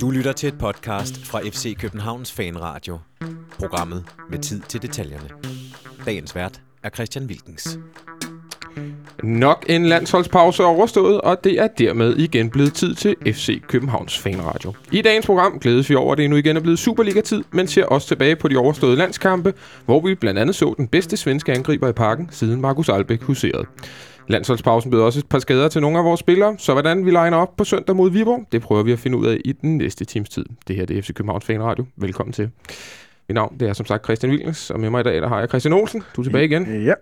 Du lytter til et podcast fra FC Københavns Fanradio. Programmet med tid til detaljerne. Dagens vært er Christian Wilkens. Nok en landsholdspause er overstået, og det er dermed igen blevet tid til FC Københavns Fanradio. I dagens program glædes vi over, at det nu igen er blevet Superliga-tid, men ser også tilbage på de overståede landskampe, hvor vi blandt andet så den bedste svenske angriber i parken, siden Markus Albeck huserede. Landsholdspausen blev også et par skader til nogle af vores spillere, så hvordan vi legner op på søndag mod Viborg, det prøver vi at finde ud af i den næste times tid. Det her det er FC Københavns Fanradio. Velkommen til. Mit navn det er som sagt Christian Wilkens, og med mig i dag der har jeg Christian Olsen. Du er tilbage igen. Ja.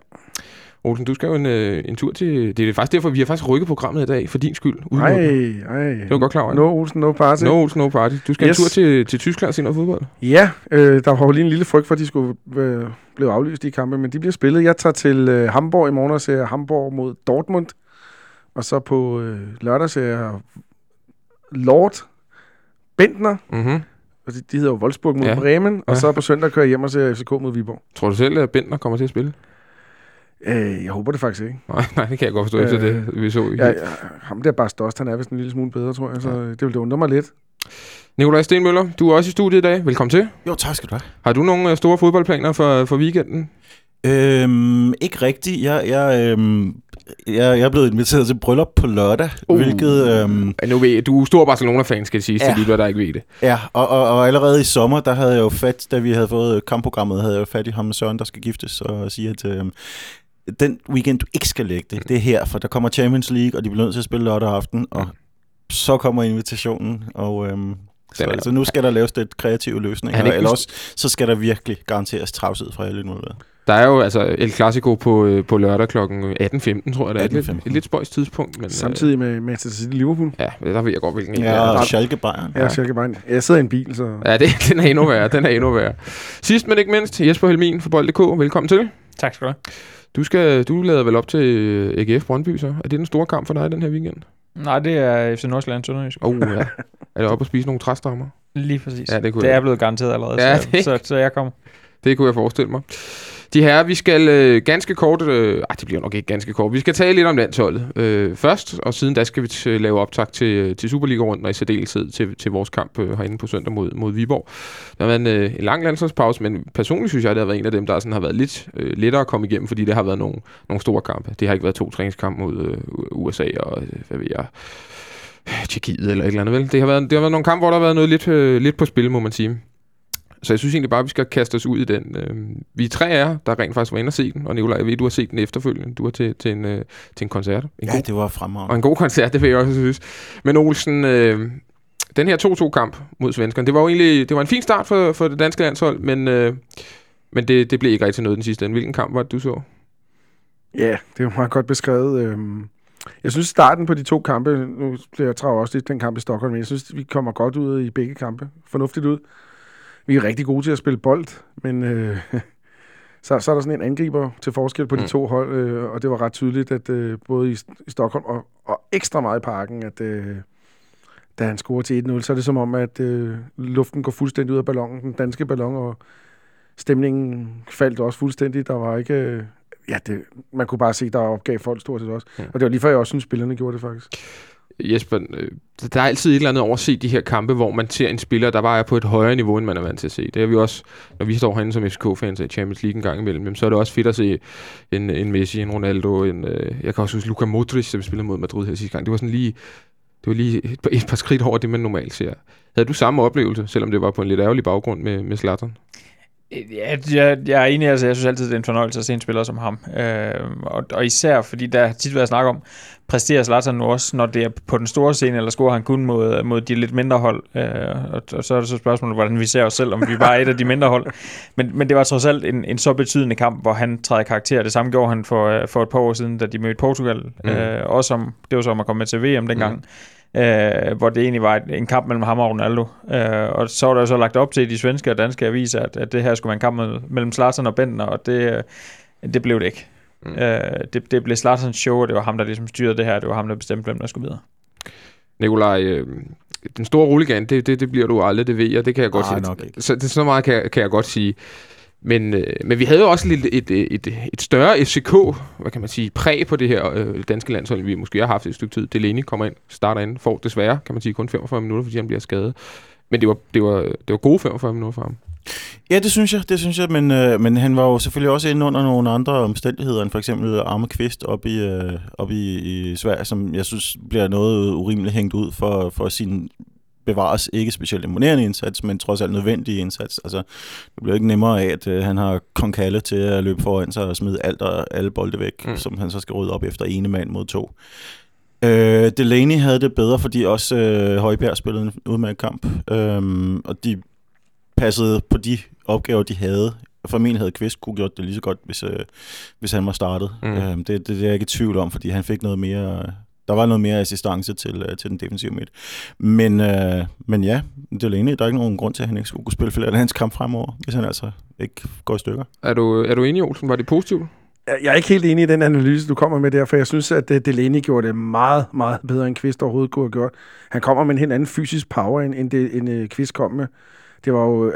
Olsen, du skal jo en, øh, en tur til... Det er faktisk derfor, vi har faktisk rykket programmet i dag, for din skyld. Ej, udelukkende. ej. Det er du godt klar over. No Olsen, no party. No Olsen, no party. Du skal Yes. en tur til, til Tyskland og se noget fodbold. Ja, øh, der var jo lige en lille frygt for, at de skulle øh, blive aflyst i kampe, men de bliver spillet. Jeg tager til øh, Hamburg i morgen og ser Hamburg mod Dortmund. Og så på øh, lørdag ser jeg Lord Bentner, Mm-hmm. og de, de hedder jo Wolfsburg mod ja. Bremen. Og Ja. så på søndag kører jeg hjem og ser FCK mod Viborg. Tror du selv, at Bentner kommer til at spille? Øh, jeg håber det faktisk ikke. Nej, nej, det kan jeg godt forstå efter Øh, det, vi så. Ja, ja, ham der bare størst, han er vist en lille smule bedre, tror jeg. Så det vil det undre mig lidt. Nikolaj Stenmøller, du er også i studiet i dag. Velkommen til. Jo, tak skal du have. Har du nogle øh, store fodboldplaner for, for weekenden? Øhm, ikke rigtigt. Jeg, jeg, øhm, jeg, jeg er blevet inviteret til bryllup på lørdag, Uh. hvilket... Øhm, Ja, Nu ved jeg, du er stor Barcelona-fan, skal det sige, ja. Ja. til lytter, der ikke ved det. ja, og, og, og allerede i sommer, der havde jeg jo fat, da vi havde fået kampprogrammet, havde jeg jo fat i ham Søren, der skal giftes, og sige, at øhm, den weekend, du ikke skal lægge det, det er her, for der kommer Champions League, og de bliver nødt til at spille lørdag aften, og så kommer invitationen, og... Øhm, så, er- altså, nu skal der laves lidt kreative løsninger, Er eller også så skal der virkelig garanteres travshed fra alle involverede. Der er jo altså El Clasico på, øh, på lørdag kl. 18.15, tror jeg, det er. Et lidt, 18.15. et lidt spøjst tidspunkt. Men, Samtidig med Manchester City Liverpool. Øh, ja, der ved jeg godt, hvilken Ja, er. og Schalke Bayern. Ja, Schalke Bayern. Jeg sidder i en bil, så... Ja, det, den er endnu værre. Den er endnu værre. Sidst men ikke mindst, Jesper Helmin fra Bold.dk. Velkommen til. Tak skal du have. Du, skal, du lader vel op til øh, AGF Brøndby, så? Er det den store kamp for dig den her weekend? Nej, det er FC Nordsjælland Sønderjysk. Oh, ja. er det op at spise nogle træstammer? Lige præcis. Ja, det kunne det jeg- er blevet garanteret allerede, Ja, så, det- så, så jeg kommer. Det kunne jeg forestille mig. De her, vi skal øh, ganske kort... Øh, ej, det bliver nok ikke ganske kort. Vi skal tale lidt om landsholdet øh, først, og siden da skal vi t- lave optag til, øh, til Superliga-runden, og i særdeleshed til, til vores kamp øh, herinde på søndag mod, mod Viborg. Der har været en, øh, en lang landsholdspause, men personligt synes jeg, det har været en af dem, der sådan har været lidt øh, lettere at komme igennem, fordi det har været nogle, nogle store kampe. Det har ikke været to træningskampe mod øh, USA og, øh, hvad ved jeg, Tjekkiet eller et eller andet, vel? Det har været, det har været nogle kampe, hvor der har været noget lidt, øh, lidt på spil, må man sige. Så jeg synes egentlig bare, at vi skal kaste os ud i den. Øh, vi er tre af jer, der rent faktisk var inde og se den, og Nicolaj, jeg ved, du har set den efterfølgende. Du var til, til, en, øh, til en koncert. En Ja, god, det var fremragende. og en god koncert, det vil jeg også synes. Men Olsen, øh, den her 2-2-kamp mod svenskerne, det var jo egentlig det var en fin start for, for det danske landshold, men, øh, men det, det blev ikke rigtig noget den sidste ende. Hvilken kamp var det, du så? Ja, det er jo meget godt beskrevet. Øhm, Jeg synes, starten på de to kampe, nu bliver jeg travlt også lidt den kamp i Stockholm, men jeg synes, vi kommer godt ud i begge kampe. Fornuftigt ud. Vi er rigtig gode til at spille bold, men øh, så, så er der sådan en angriber til forskel på de Mm. to hold, øh, og det var ret tydeligt, at øh, både i, i Stockholm og, og ekstra meget i parken, at øh, da han scorer til 1-0, så er det som om, at øh, luften går fuldstændig ud af ballonen, den danske ballon, og stemningen faldt også fuldstændig. Der var ikke... Øh, ja, det, man kunne bare se, der opgav folk stort set også. Ja. Og det var lige før, jeg også synes, spillerne gjorde det faktisk. Jesper, øh, der er altid et eller andet over at se de her kampe, hvor man ser en spiller, der bare er på et højere niveau, end man er vant til at se. Det er vi også, når vi står herinde som FCK-fans i Champions League en gang imellem, så er det også fedt at se en, en Messi, en Ronaldo, en, øh, jeg kan også huske Luka Modric, som spillede mod Madrid her sidste gang. Det var sådan lige, det var lige et, par- et par skridt over det, man normalt ser. Havde du samme oplevelse, selvom det var på en lidt ærgerlig baggrund med, med Zlatan? Ja, jeg, jeg er enig, altså jeg synes altid, det er en fornøjelse at se en spiller som ham. Øh, og, og især fordi der har tit været snak om, præsterer Zlatan nu også, når det er på den store scene, eller scorer han kun mod, mod de lidt mindre hold. Øh, og, og så er det så spørgsmålet, hvordan vi ser os selv, om vi bare er et af de mindre hold. Men, men det var trods alt en, en så betydende kamp, hvor han træder karakter. Det samme gjorde han for, øh, for et par år siden, da de mødte Portugal. Mm. Mm. Øh, også om, det var så om at komme med til VM dengang. Mm øh, hvor det egentlig var et, en kamp mellem ham og Ronaldo. Øh, og så var der jo så lagt op til i de svenske og danske aviser, at, at det her skulle være en kamp med, mellem Zlatan og Bentner, og det, øh, det blev det ikke. Mm. Øh, det, det blev Zlatans show, og det var ham, der ligesom styrede det her. Det var ham, der bestemte, hvem der skulle videre. Nikolaj, øh, den store rulligan, det, det, det bliver du aldrig, det ved jeg, det kan jeg godt Nej, sige. nok ikke. Så, det, så meget kan, kan jeg godt sige. Men, øh, men vi havde jo også lidt et, et, et, et større FCK, hvad kan man sige, præg på det her øh, danske landshold, vi måske har haft et stykke tid. Delaney kommer ind, starter ind, får desværre, kan man sige, kun 45 minutter, fordi han bliver skadet. Men det var, det var, det var gode 45 minutter for ham. Ja, det synes jeg, det synes jeg, men, øh, men han var jo selvfølgelig også inde under nogle andre omstændigheder, end for eksempel Arme Kvist op i, øh, op i, i Sverige, som jeg synes bliver noget urimeligt hængt ud for, for sin bevares ikke specielt imponerende indsats, men trods alt nødvendig indsats. Altså, det bliver ikke nemmere af, at øh, han har Kong Kalle til at løbe foran sig og smide alt og alle bolde væk, mm. som han så skal rydde op efter ene mand mod to. Øh, Delaney havde det bedre, fordi også øh, Højbjerg spillede en udmærket kamp, øh, og de passede på de opgaver, de havde. Formentlig havde Kvist kunne gjort det lige så godt, hvis, øh, hvis han var startet. Mm. Øh, det, det, det er jeg ikke i tvivl om, fordi han fik noget mere... Der var noget mere assistance til, øh, til den defensive midt. Men, øh, men ja, det er enig. Der er ikke nogen grund til, at han ikke skulle kunne spille flere af hans kamp fremover, hvis han altså ikke går i stykker. Er du, er du enig, Olsen? Var det positivt? Jeg er ikke helt enig i den analyse, du kommer med der, for jeg synes, at Delaney gjorde det meget, meget bedre, end Kvist overhovedet kunne have gjort. Han kommer med en helt anden fysisk power, end, end, det, end Kvist kom med. Det var jo...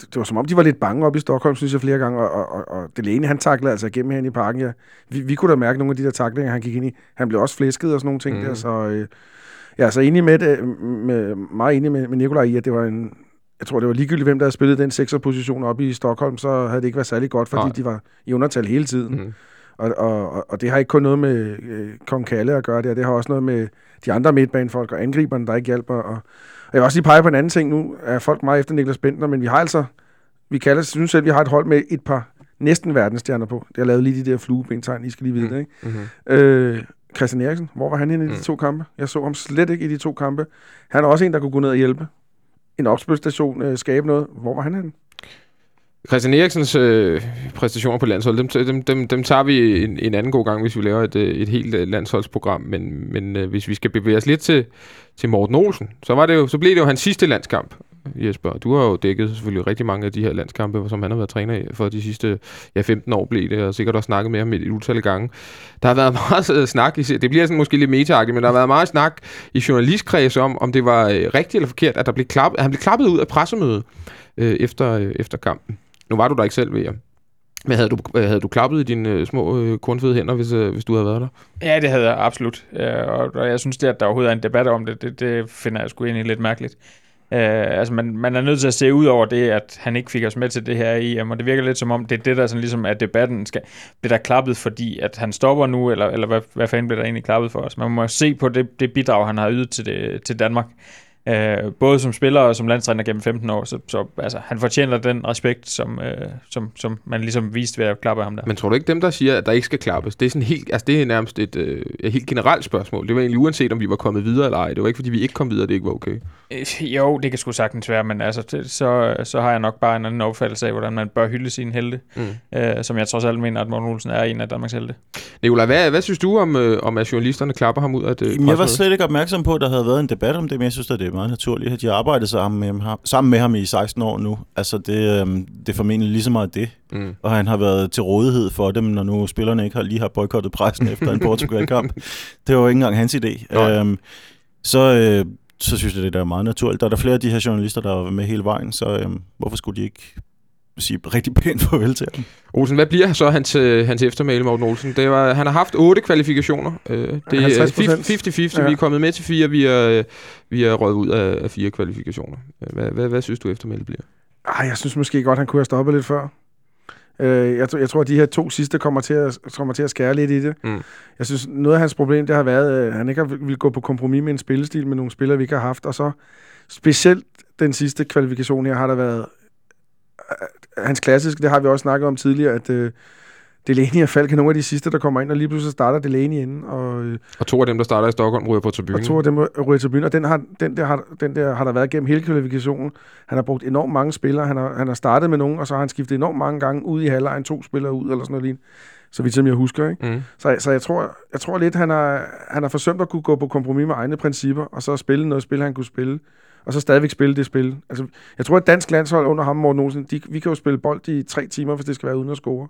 Det var som om, de var lidt bange op i Stockholm, synes jeg, flere gange, og, og, og, og Delaney, han taklede altså igennem hen i parken. Ja. Vi, vi kunne da mærke nogle af de der taklinger, han gik ind i. Han blev også flæsket og sådan nogle ting mm. der, så øh, jeg er så enig med, det, med, meget enig med, med Nikolaj i, at det var en, jeg tror, det var ligegyldigt, hvem der havde spillet den sekserposition op i Stockholm, så havde det ikke været særlig godt, fordi Nej. de var i undertal hele tiden. Mm. Og, og, og det har ikke kun noget med øh, Kong Kalle at gøre det, det har også noget med de andre midtbanefolk og angriberne, der ikke hjælper. Og, og jeg vil også lige pege på en anden ting nu. Er folk meget efter Niklas Bentner, men vi har altså, vi kalder, synes selv, vi har et hold med et par næsten verdensstjerner på. Det har lavet lige de der fluebentegn, I skal lige vide mm. det, ikke? Mm-hmm. Øh, Christian Eriksen, hvor var han inde i de mm. to kampe? Jeg så ham slet ikke i de to kampe. Han er også en, der kunne gå ned og hjælpe. En opspilstation, øh, skabe noget. Hvor var han henne? Christian Eriksens øh, præstationer på landsholdet, dem, dem, dem, dem tager vi en, en anden god gang, hvis vi laver et, øh, et helt øh, landsholdsprogram. Men, men øh, hvis vi skal bevæge os lidt til, til Morten Olsen, så, var det jo, så blev det jo hans sidste landskamp. Jesper, du har jo dækket selvfølgelig rigtig mange af de her landskampe, som han har været træner i for de sidste ja, 15 år blev det, og sikkert også snakket med ham et utal gange. Der har været meget øh, snak, det bliver sådan måske lidt meta men der har været meget snak i journalistkreds om, om det var øh, rigtigt eller forkert, at, der blev klappet, at han blev klappet ud af pressemødet øh, efter, øh, efter kampen. Nu var du der ikke selv, ved jeg. Men havde du, havde du klappet i dine øh, små øh, kornfede hænder, hvis, øh, hvis du havde været der? Ja, det havde jeg absolut. Ja, og, og jeg synes, det, at der overhovedet er en debat om det, det, det finder jeg sgu egentlig lidt mærkeligt. Uh, altså man, man er nødt til at se ud over det, at han ikke fik os med til det her EM, og det virker lidt som om, det er det, der sådan ligesom er debatten. Skal, bliver der klappet, fordi at han stopper nu, eller, eller hvad, hvad fanden bliver der egentlig klappet for os? Man må se på det, det bidrag, han har ydet til, det, til Danmark. Øh, både som spiller og som landstræner gennem 15 år, så, så altså, han fortjener den respekt, som, øh, som, som man ligesom viste ved at klappe ham der. Men tror du ikke dem, der siger, at der ikke skal klappes, det er, sådan helt, altså, det er nærmest et, øh, et helt generelt spørgsmål. Det var egentlig uanset, om vi var kommet videre eller ej. Det var ikke, fordi vi ikke kom videre, det ikke var okay. Øh, jo, det kan sgu sagtens være, men altså, det, så, så har jeg nok bare en anden opfattelse af, hvordan man bør hylde sine helte, mm. øh, som jeg trods alt mener, at Morten Olsen er en af Danmarks helte. Nicolaj, hvad, hvad synes du om, øh, om at journalisterne klapper ham ud af det? jeg var slet ikke opmærksom på, at der havde været en debat om det, men jeg synes, at det er meget naturligt, at de har arbejdet sammen med ham, sammen med ham i 16 år nu. Altså, det, øhm, det er formentlig lige så meget det. Mm. Og han har været til rådighed for dem, når nu spillerne ikke har lige har boykottet pressen efter en Portugal-kamp. Det var jo ikke engang hans idé. Øhm, så, øh, så synes jeg, det er meget naturligt. Der er der flere af de her journalister, der er med hele vejen, så øh, hvorfor skulle de ikke sige rigtig pænt farvel til ham. Olsen, hvad bliver så hans, øh, hans eftermæle, Morten Olsen? Det var, han har haft otte kvalifikationer. Øh, det er 50-50. Ja. Vi er kommet med til fire. Vi er, øh, vi er røget ud af, af fire kvalifikationer. Hvad, hvad, hvad synes du, eftermæle bliver? Ej, jeg synes måske godt, han kunne have stoppet lidt før. Jeg, jeg tror, at de her to sidste kommer til at, kommer til at skære lidt i det. Mm. Jeg synes, noget af hans problem, det har været, at han ikke har vil gå på kompromis med en spillestil med nogle spillere, vi ikke har haft. Og så specielt den sidste kvalifikation her har der været hans klassiske, det har vi også snakket om tidligere, at øh, Delaney og Falk er nogle af de sidste, der kommer ind, og lige pludselig starter Delaney inden. Og, øh, og to af dem, der starter i Stockholm, ryger på tribunen. Og to af dem ryger tribunen, og den, har, den, der har, den der har der været gennem hele kvalifikationen. Han har brugt enormt mange spillere, han har, han har startet med nogen, og så har han skiftet enormt mange gange ud i halvlejen, to spillere ud, eller sådan noget lignende. Så vidt som jeg husker, ikke? Mm. Så, så jeg, tror, jeg tror lidt, han har, han har forsømt at kunne gå på kompromis med egne principper, og så spille noget spil, han kunne spille og så stadigvæk spille det spil. Altså, jeg tror, at dansk landshold under ham, Morten Olsen, de, vi kan jo spille bold i tre timer, hvis det skal være uden at score.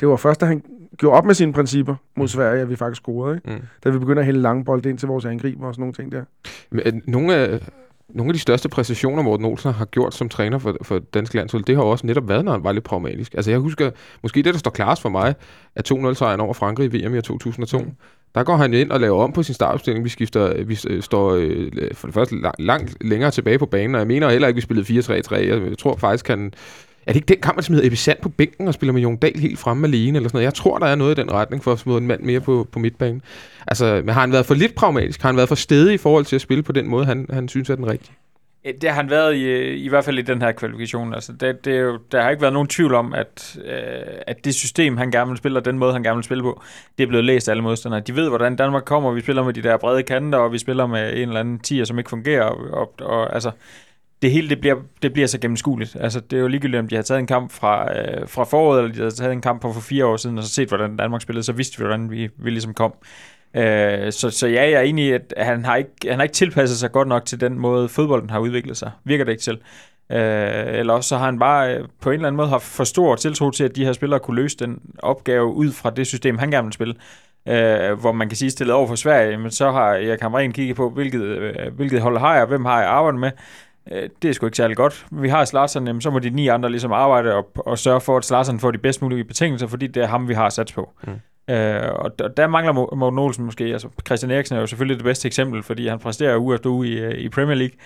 Det var først, da han gjorde op med sine principper mod mm. Sverige, at vi faktisk scorede. Ikke? Mm. Da vi begynder at hælde lange bold ind til vores angriber og sådan nogle ting der. Men, øh, nogle af nogle af de største præstationer, Morten Olsen har gjort som træner for, for dansk landshold, det har også netop været, når han var lidt pragmatisk. Altså jeg husker, måske det, der står klart for mig, at 2-0-sejren over Frankrig i VM i 2002. Mm. Der går han ind og laver om på sin startopstilling. Vi skifter, øh, vi øh, står øh, for det første langt, langt længere tilbage på banen, og jeg mener heller ikke, at vi spillede 4-3-3. Jeg tror faktisk, han... Er det ikke den kamp, man smider Ebisand på bænken og spiller med Jon Dahl helt fremme alene? Eller sådan noget? Jeg tror, der er noget i den retning for at smide en mand mere på, på midtbanen. Altså, men har han været for lidt pragmatisk? Har han været for stedig i forhold til at spille på den måde, han, han synes er den rigtige? Øh, det har han været i, øh, i hvert fald i den her kvalifikation. Altså, det, det er jo, der har ikke været nogen tvivl om, at, øh, at det system, han gerne vil spille, og den måde, han gerne vil spille på, det er blevet læst af alle modstandere. De ved, hvordan Danmark kommer. Vi spiller med de der brede kanter, og vi spiller med en eller anden tier, som ikke fungerer. Og, og, og altså, det hele det bliver, det bliver så gennemskueligt. Altså, det er jo ligegyldigt, om de har taget en kamp fra, øh, fra foråret, eller de har taget en kamp for fire år siden, og så set, hvordan Danmark spillede, så vidste vi, hvordan vi, vi ligesom kom. Øh, Øh, så, så ja, jeg er enig i, at han har, ikke, han har ikke tilpasset sig godt nok til den måde, fodbolden har udviklet sig. Virker det ikke til. Øh, eller også så har han bare øh, på en eller anden måde haft for stor tiltro til, at de her spillere kunne løse den opgave ud fra det system, han gerne vil spille. Øh, hvor man kan sige, stillet over for Sverige, men så har jeg kameraten kigget på, hvilket, øh, hvilket hold har jeg, hvem har jeg arbejdet med. Øh, det er sgu ikke særlig godt. Vi har Slatsen, jamen, så må de ni andre ligesom arbejde og, og sørge for, at Slatsen får de bedst mulige betingelser, fordi det er ham, vi har sat på. Mm. Øh, og der, der mangler Morten Olsen måske. Altså, Christian Eriksen er jo selvfølgelig det bedste eksempel, fordi han præsterer uge efter uge i, øh, i Premier League.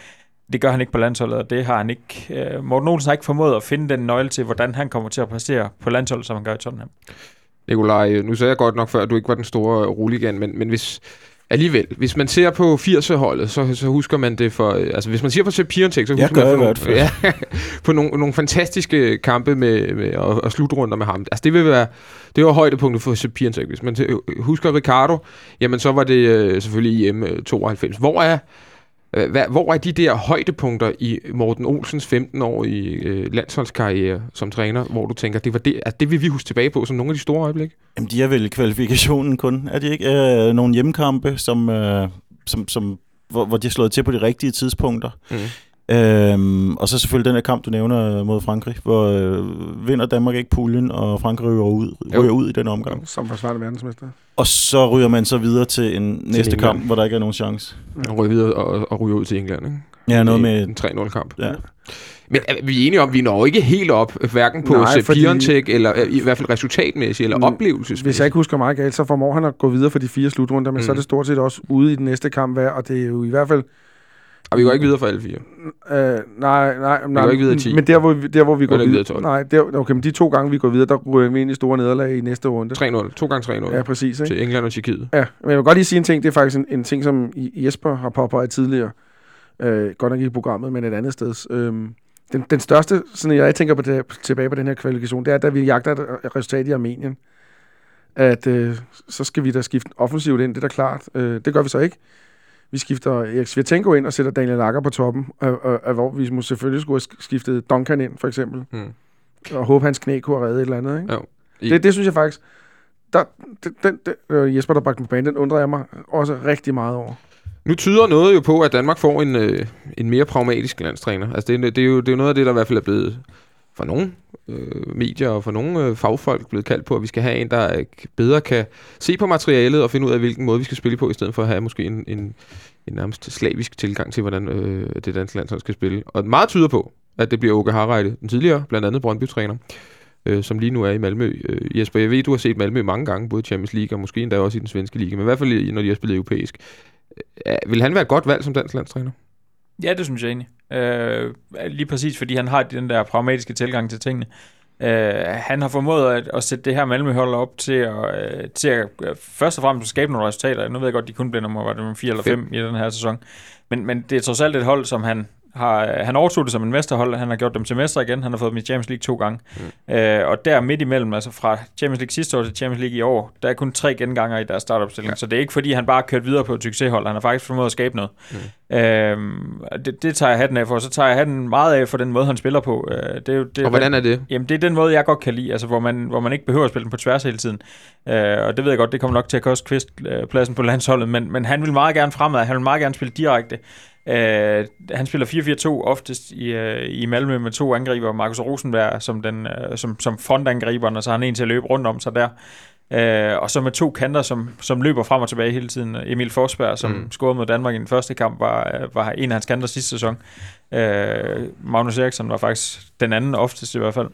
Det gør han ikke på landsholdet, og det har han ikke. Øh, Morten Olsen har ikke formået at finde den nøgle til, hvordan han kommer til at præstere på landsholdet, som han gør i Tottenham. Nikolaj, nu sagde jeg godt nok før, at du ikke var den store roligan, men, men hvis, alligevel, hvis man ser på 80'er-holdet, så, så husker man det for... Altså, hvis man ser på Sepp Piontek, så husker man for nogle, ja, på nogle, nogle fantastiske kampe med, med og, og slutrunder med ham. Altså, det vil være... Det var højdepunktet for Sepp Piontek. Hvis man husker Ricardo, jamen så var det øh, selvfølgelig i M92. Hvor er hvor er de der højdepunkter i Morten Olsens 15 år i øh, landsholdskarriere som træner, hvor du tænker, det var det, altså, det vil vi huske tilbage på som nogle af de store øjeblikke? Jamen, de er vel kvalifikationen kun. Er det ikke øh, nogle hjemmekampe, som, øh, som, som, hvor, hvor de har slået til på de rigtige tidspunkter? Mm. Øhm, og så selvfølgelig den her kamp, du nævner mod Frankrig, hvor øh, vinder Danmark ikke puljen, og Frankrig ryger ud, ryger ud i den omgang. Som forsvarende verdensmester. Og så ryger man så videre til en til næste England. kamp, hvor der ikke er nogen chance. Og ryger videre og, og ryger ud til England, ikke? Ja, noget med... En 3-0-kamp. Ja. Men er vi er enige om, at vi når ikke helt op, hverken på Piontek, eller i hvert fald resultatmæssigt, eller oplevelsesmæssigt. Hvis jeg ikke husker meget galt, så formår han at gå videre for de fire slutrunder, men mm. så er det stort set også ude i den næste kamp og det er jo i hvert fald og vi går ikke videre for alle fire. Øh, nej, nej, nej. Vi går ikke videre 10. Men der, hvor vi, der, hvor vi går videre... videre nej, der, okay, men de to gange, vi går videre, der ryger vi ind i store nederlag i næste runde. 3-0. To gange 3-0. Ja, præcis. Ikke? Til England og Tjekkiet. Ja, men jeg vil godt lige sige en ting. Det er faktisk en, en ting, som Jesper har påpeget tidligere. Øh, godt nok i programmet, men et andet sted. Øh, den, den største, sådan jeg tænker på det, tilbage på den her kvalifikation, det er, da vi jagter et resultat i Armenien. At øh, så skal vi da skifte offensivt ind, det er da klart. Øh, det gør vi så ikke. Vi skifter Erik Svirtenko ind og sætter Daniel Akker på toppen, og, og, og hvor vi må selvfølgelig skulle have skiftet Duncan ind, for eksempel. Mm. Og håbe, hans knæ kunne have reddet et eller andet. Ikke? Jo. I... Det, det synes jeg faktisk... Der, den, den, den, øh, Jesper, der bragte på banen, den undrer jeg mig også rigtig meget over. Nu tyder noget jo på, at Danmark får en, øh, en mere pragmatisk landstræner. Altså det, det, er jo, det er jo noget af det, der i hvert fald er blevet for nogle øh, medier og for nogle øh, fagfolk blevet kaldt på, at vi skal have en, der øh, bedre kan se på materialet og finde ud af, hvilken måde vi skal spille på, i stedet for at have måske en, en, en nærmest slavisk tilgang til, hvordan øh, det danske landshold skal spille. Og meget tyder på, at det bliver Åke Harreide, den tidligere, blandt andet Brøndby-træner, øh, som lige nu er i Malmø. Øh, Jesper, jeg ved, du har set Malmø mange gange, både i Champions League og måske endda også i den svenske liga, men i hvert fald når de har spillet europæisk. Øh, vil han være et godt valg som dansk landstræner? Ja, det synes jeg egentlig. Øh, lige præcis, fordi han har den der pragmatiske tilgang til tingene. Øh, han har formået at, at sætte det her Malmø-hold op til at, øh, til at øh, først og fremmest skabe nogle resultater. Nu ved jeg godt, de kun blev nummer, var det nummer 4 eller 5 i den her sæson. Men, men det er trods alt et hold, som han har, han overtog det som en mesterhold, han har gjort dem til mester igen, han har fået dem i Champions League to gange. Mm. Øh, og der midt imellem, altså fra Champions League sidste år til Champions League i år, der er kun tre genganger i deres startopstilling, ja. så det er ikke fordi, han bare har kørt videre på et succeshold, han har faktisk formået at skabe noget. Mm. Øh, det, det tager jeg hatten af for, så tager jeg hatten meget af for den måde, han spiller på. Øh, det det, og hvordan er det? Jamen, det er den måde, jeg godt kan lide, altså hvor man, hvor man ikke behøver at spille den på tværs hele tiden. Øh, og det ved jeg godt, det kommer nok til at koste Kvist øh, pladsen på landsholdet, men, men han vil meget gerne fremad, han vil meget gerne spille direkte. Uh, han spiller 4-4-2 oftest i, uh, i Malmø med to angriber, Markus Rosenberg som, den, uh, som, som frontangriberen, og så har han en til at løbe rundt om sig der. Øh, og så med to kanter, som, som løber frem og tilbage hele tiden. Emil Forsberg, som Mm. scorede mod Danmark i den første kamp, var, øh, var en af hans kanter sidste sæson. Øh, Magnus Eriksson var faktisk den anden oftest i hvert fald.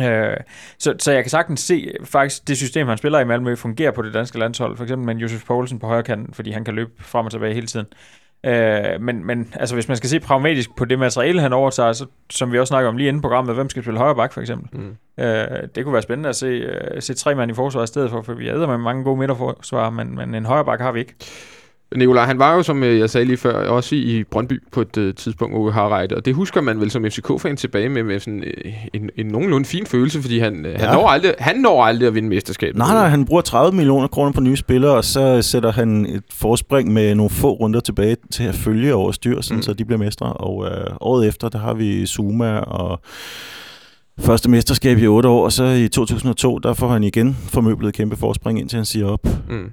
Øh, så, så jeg kan sagtens se faktisk det system, han spiller i Malmø, fungerer på det danske landshold. For eksempel med Josef Poulsen på højre kanten, fordi han kan løbe frem og tilbage hele tiden. Øh, men, men altså, hvis man skal se pragmatisk på det materiale, han overtager, så, som vi også snakker om lige inden programmet, hvem skal spille højre bak for eksempel? Mm. Øh, det kunne være spændende at se, øh, se tre mand i forsvaret i stedet for, for vi er med mange gode midterforsvar, men, men en højre bak har vi ikke. Nikolaj, han var jo, som øh, jeg sagde lige før, også i, Brøndby på et uh, tidspunkt, Ove Harreide, og det husker man vel som FCK-fan tilbage med, med sådan, øh, en, en nogenlunde fin følelse, fordi han, ja. han, når aldrig, han når aldrig at vinde mesterskabet. Nej, nej, han bruger 30 millioner kroner på nye spillere, og så sætter han et forspring med nogle få runder tilbage til at følge over styr, sådan, Mm. så de bliver mestre. Og øh, året efter, der har vi Zuma og første mesterskab i 8 år, og så i 2002, der får han igen formøblet et kæmpe forspring, indtil han siger op. Mm.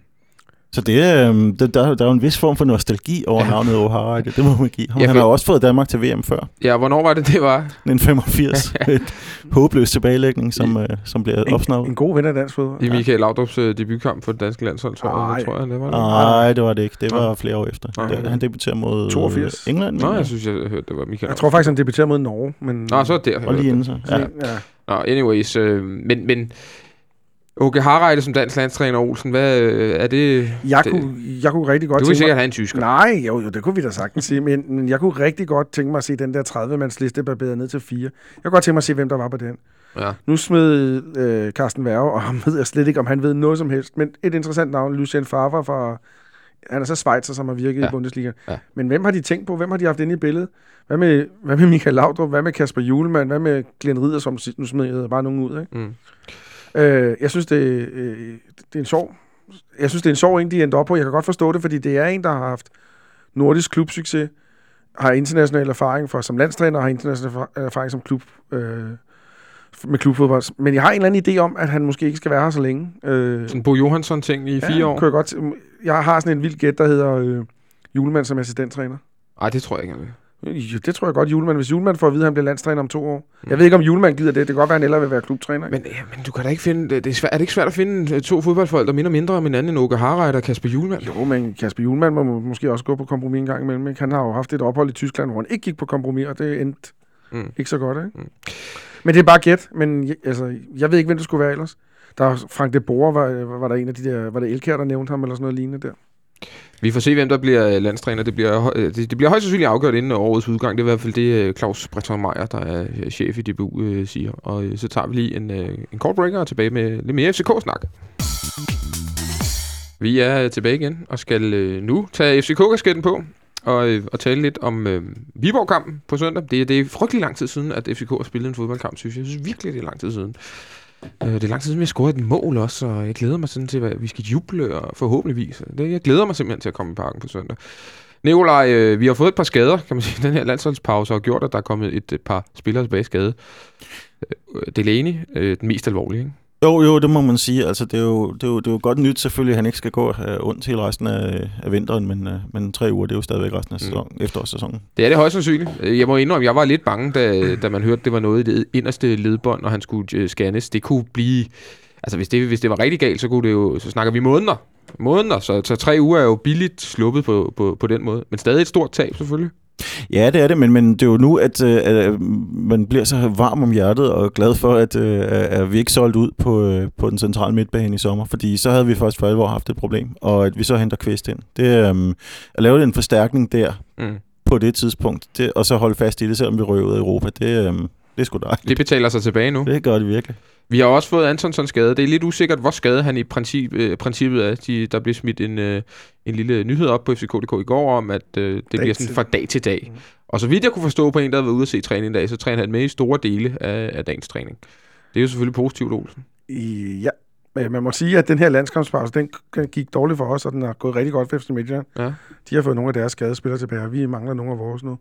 Så det, øhm, det, der, der er jo en vis form for nostalgi over Ja. navnet Åge Harreide. Det må man give ham. Ja, Han har jo også fået Danmark til VM før. Ja, hvornår var det, det var? 1985. Et håbløs tilbagelægning, som, øh, som bliver opsnappet. en god ven af dansk fodbold. I Michael Laudrup's uh, debutkamp for det danske landshold, tror jeg, tror jeg, det var det. Nej, det var det ikke. Det var flere år efter. Nå, Det, okay. han debuterer mod 82. England. Nå, mener jeg synes, jeg hørte, det var Michael Jeg tror faktisk, han debuterer mod Norge. Men, Nå, så er det der. Og lige inden så. Ja. Ja. ja. Nå, anyways, øh, men, men Åke Harreide som dansk landstræner, Olsen, hvad øh, er det? Jeg, det, kunne, jeg kunne rigtig godt du vil tænke mig... sikkert have en tysker. Nej, jo, jo, det kunne vi da sagtens sige, men, men jeg kunne rigtig godt tænke mig at se den der 30-mands liste barberet ned til fire. Jeg kunne godt tænke mig at se, hvem der var på den. Ja. Nu smed øh, Carsten Værge, og ham ved jeg slet ikke, om han ved noget som helst, men et interessant navn, Lucien Favre fra... Han er så Schweizer, som har virket ja. I Bundesliga. Ja. Men hvem har de tænkt på? Hvem har de haft inde i billedet? Hvad med, hvad med Michael Laudrup? Hvad med Kasper Julemand? Hvad med Glenn Ridder, som nu smed bare nogen ud? Ikke? Mm. Øh, jeg synes, det, øh, det er en sjov... Jeg synes, det er en sjov en, de endte op på. Jeg kan godt forstå det, fordi det er en, der har haft nordisk klubsucces, har international erfaring for som landstræner, og har international erfa- erfaring som klub øh, med klubfodbold. Men jeg har en eller anden idé om, at han måske ikke skal være her så længe. Øh, Sådan Bo Johansson-ting i fire år? Kunne jeg, godt, jeg har sådan en vild gæt, der hedder øh, Julemand som assistenttræner. Nej, det tror jeg ikke, han vil. Det tror jeg godt, Julemand. Hvis Julemand får at vide, at han bliver landstræner om to år. Jeg ved ikke, om Julemand gider det. Det kan godt være, at han ellers vil være klubtræner. ikke? Men, ja, men du kan da ikke finde... Det er, svært, er det ikke svært at finde øh, to fodboldfolk, der minder mindre om hinanden end Åke Harreide og Kasper Julemand? Jo, men Kasper Julemand må må måske også gå på kompromis en gang imellem. Ikke? Han har jo haft et ophold i Tyskland, hvor han ikke gik på kompromis, og det endte Mm. mm. ikke så godt. Ikke? Mm. Mm. Men det er bare gæt. Men altså, jeg ved ikke, hvem det skulle være ellers. Der er Frank de Boer, var, var der en af de der... Var det Elkær, der nævnte ham, eller sådan noget lignende der? Vi får se, hvem der bliver øh, landstræner. Det bliver, øh, det, det bliver højst sandsynligt afgjort inden årets udgang. Det er i hvert fald det, øh, Claus Breton Meier, der er chef i DBU, øh, siger. Og så tager vi lige en, øh, en kort breaker og tilbage med lidt mere FCK-snak. Vi er tilbage igen og skal øh, nu tage FCK-kasketten på og, øh, og tale lidt om øh, Viborg-kampen på søndag. Det, er- det er frygtelig lang tid siden, at FCK har spillet en fodboldkamp, synes jeg. Jeg synes virkelig, det er lang tid siden. Øh, det er lang tid siden, vi har scoret et mål også, og jeg glæder mig sådan til, at vi skal juble, og forhåbentligvis. Øh, det, jeg glæder mig simpelthen til at komme i parken på søndag. Nikolaj, øh, vi har fået et par skader, kan man sige. Den her landsholdspause har gjort, at der er kommet et, et par spillere tilbage skade. Øh, Delaney, øh, den mest alvorlige, ikke? Jo, jo, det må man sige. Altså, det, er jo, det, er jo, det er jo godt nyt selvfølgelig, at han ikke skal gå øh, ondt hele resten af, af vinteren, men, øh, men tre uger, det er jo stadigvæk resten af Mm. sæson, mm. efterårssæsonen. Det er det højst sandsynligt. Øh, Jeg må indrømme, jeg var lidt bange, da, da man hørte, det var noget i det inderste ledbånd, og han skulle øh, scannes. Det kunne blive... Altså, hvis det, hvis det var rigtig galt, så, kunne det jo, så snakker vi måneder. Måneder, så, så tre uger er jo billigt sluppet på, på, på den måde. Men stadig et stort tab, selvfølgelig. Ja, det er det, men, men det er jo nu, at, øh, at man bliver så varm om hjertet og glad for, at, øh, at vi ikke solgt ud på, øh, på den centrale midtbane i sommer, fordi så havde vi først for alvor haft et problem, og at vi så henter Kvist ind. Det er øh, at lave en forstærkning der Mm. på det tidspunkt, det, og så holde fast i det, selvom vi af Europa, det, øh, det er sgu dejligt. Det betaler sig tilbage nu. Det gør det virkelig. Vi har også fået Antonsson skade. Det er lidt usikkert, hvor skadet han i princip, øh, princippet er. De, der blev smidt en, øh, en lille nyhed op på FCK.dk i går om, at øh, det Dag bliver sådan til- fra dag til dag. Mm. Og så vidt jeg kunne forstå på en, der havde været ude at se træning i dag, så træner han med i store dele af, af dagens træning. Det er jo selvfølgelig positivt, Olsen. I, ja, men man må sige, at den her landskampspause, den gik dårligt for os, og den har gået rigtig godt for FC Midtjylland. Ja. De har fået nogle af deres skadespillere tilbage, og vi mangler nogle af vores nu.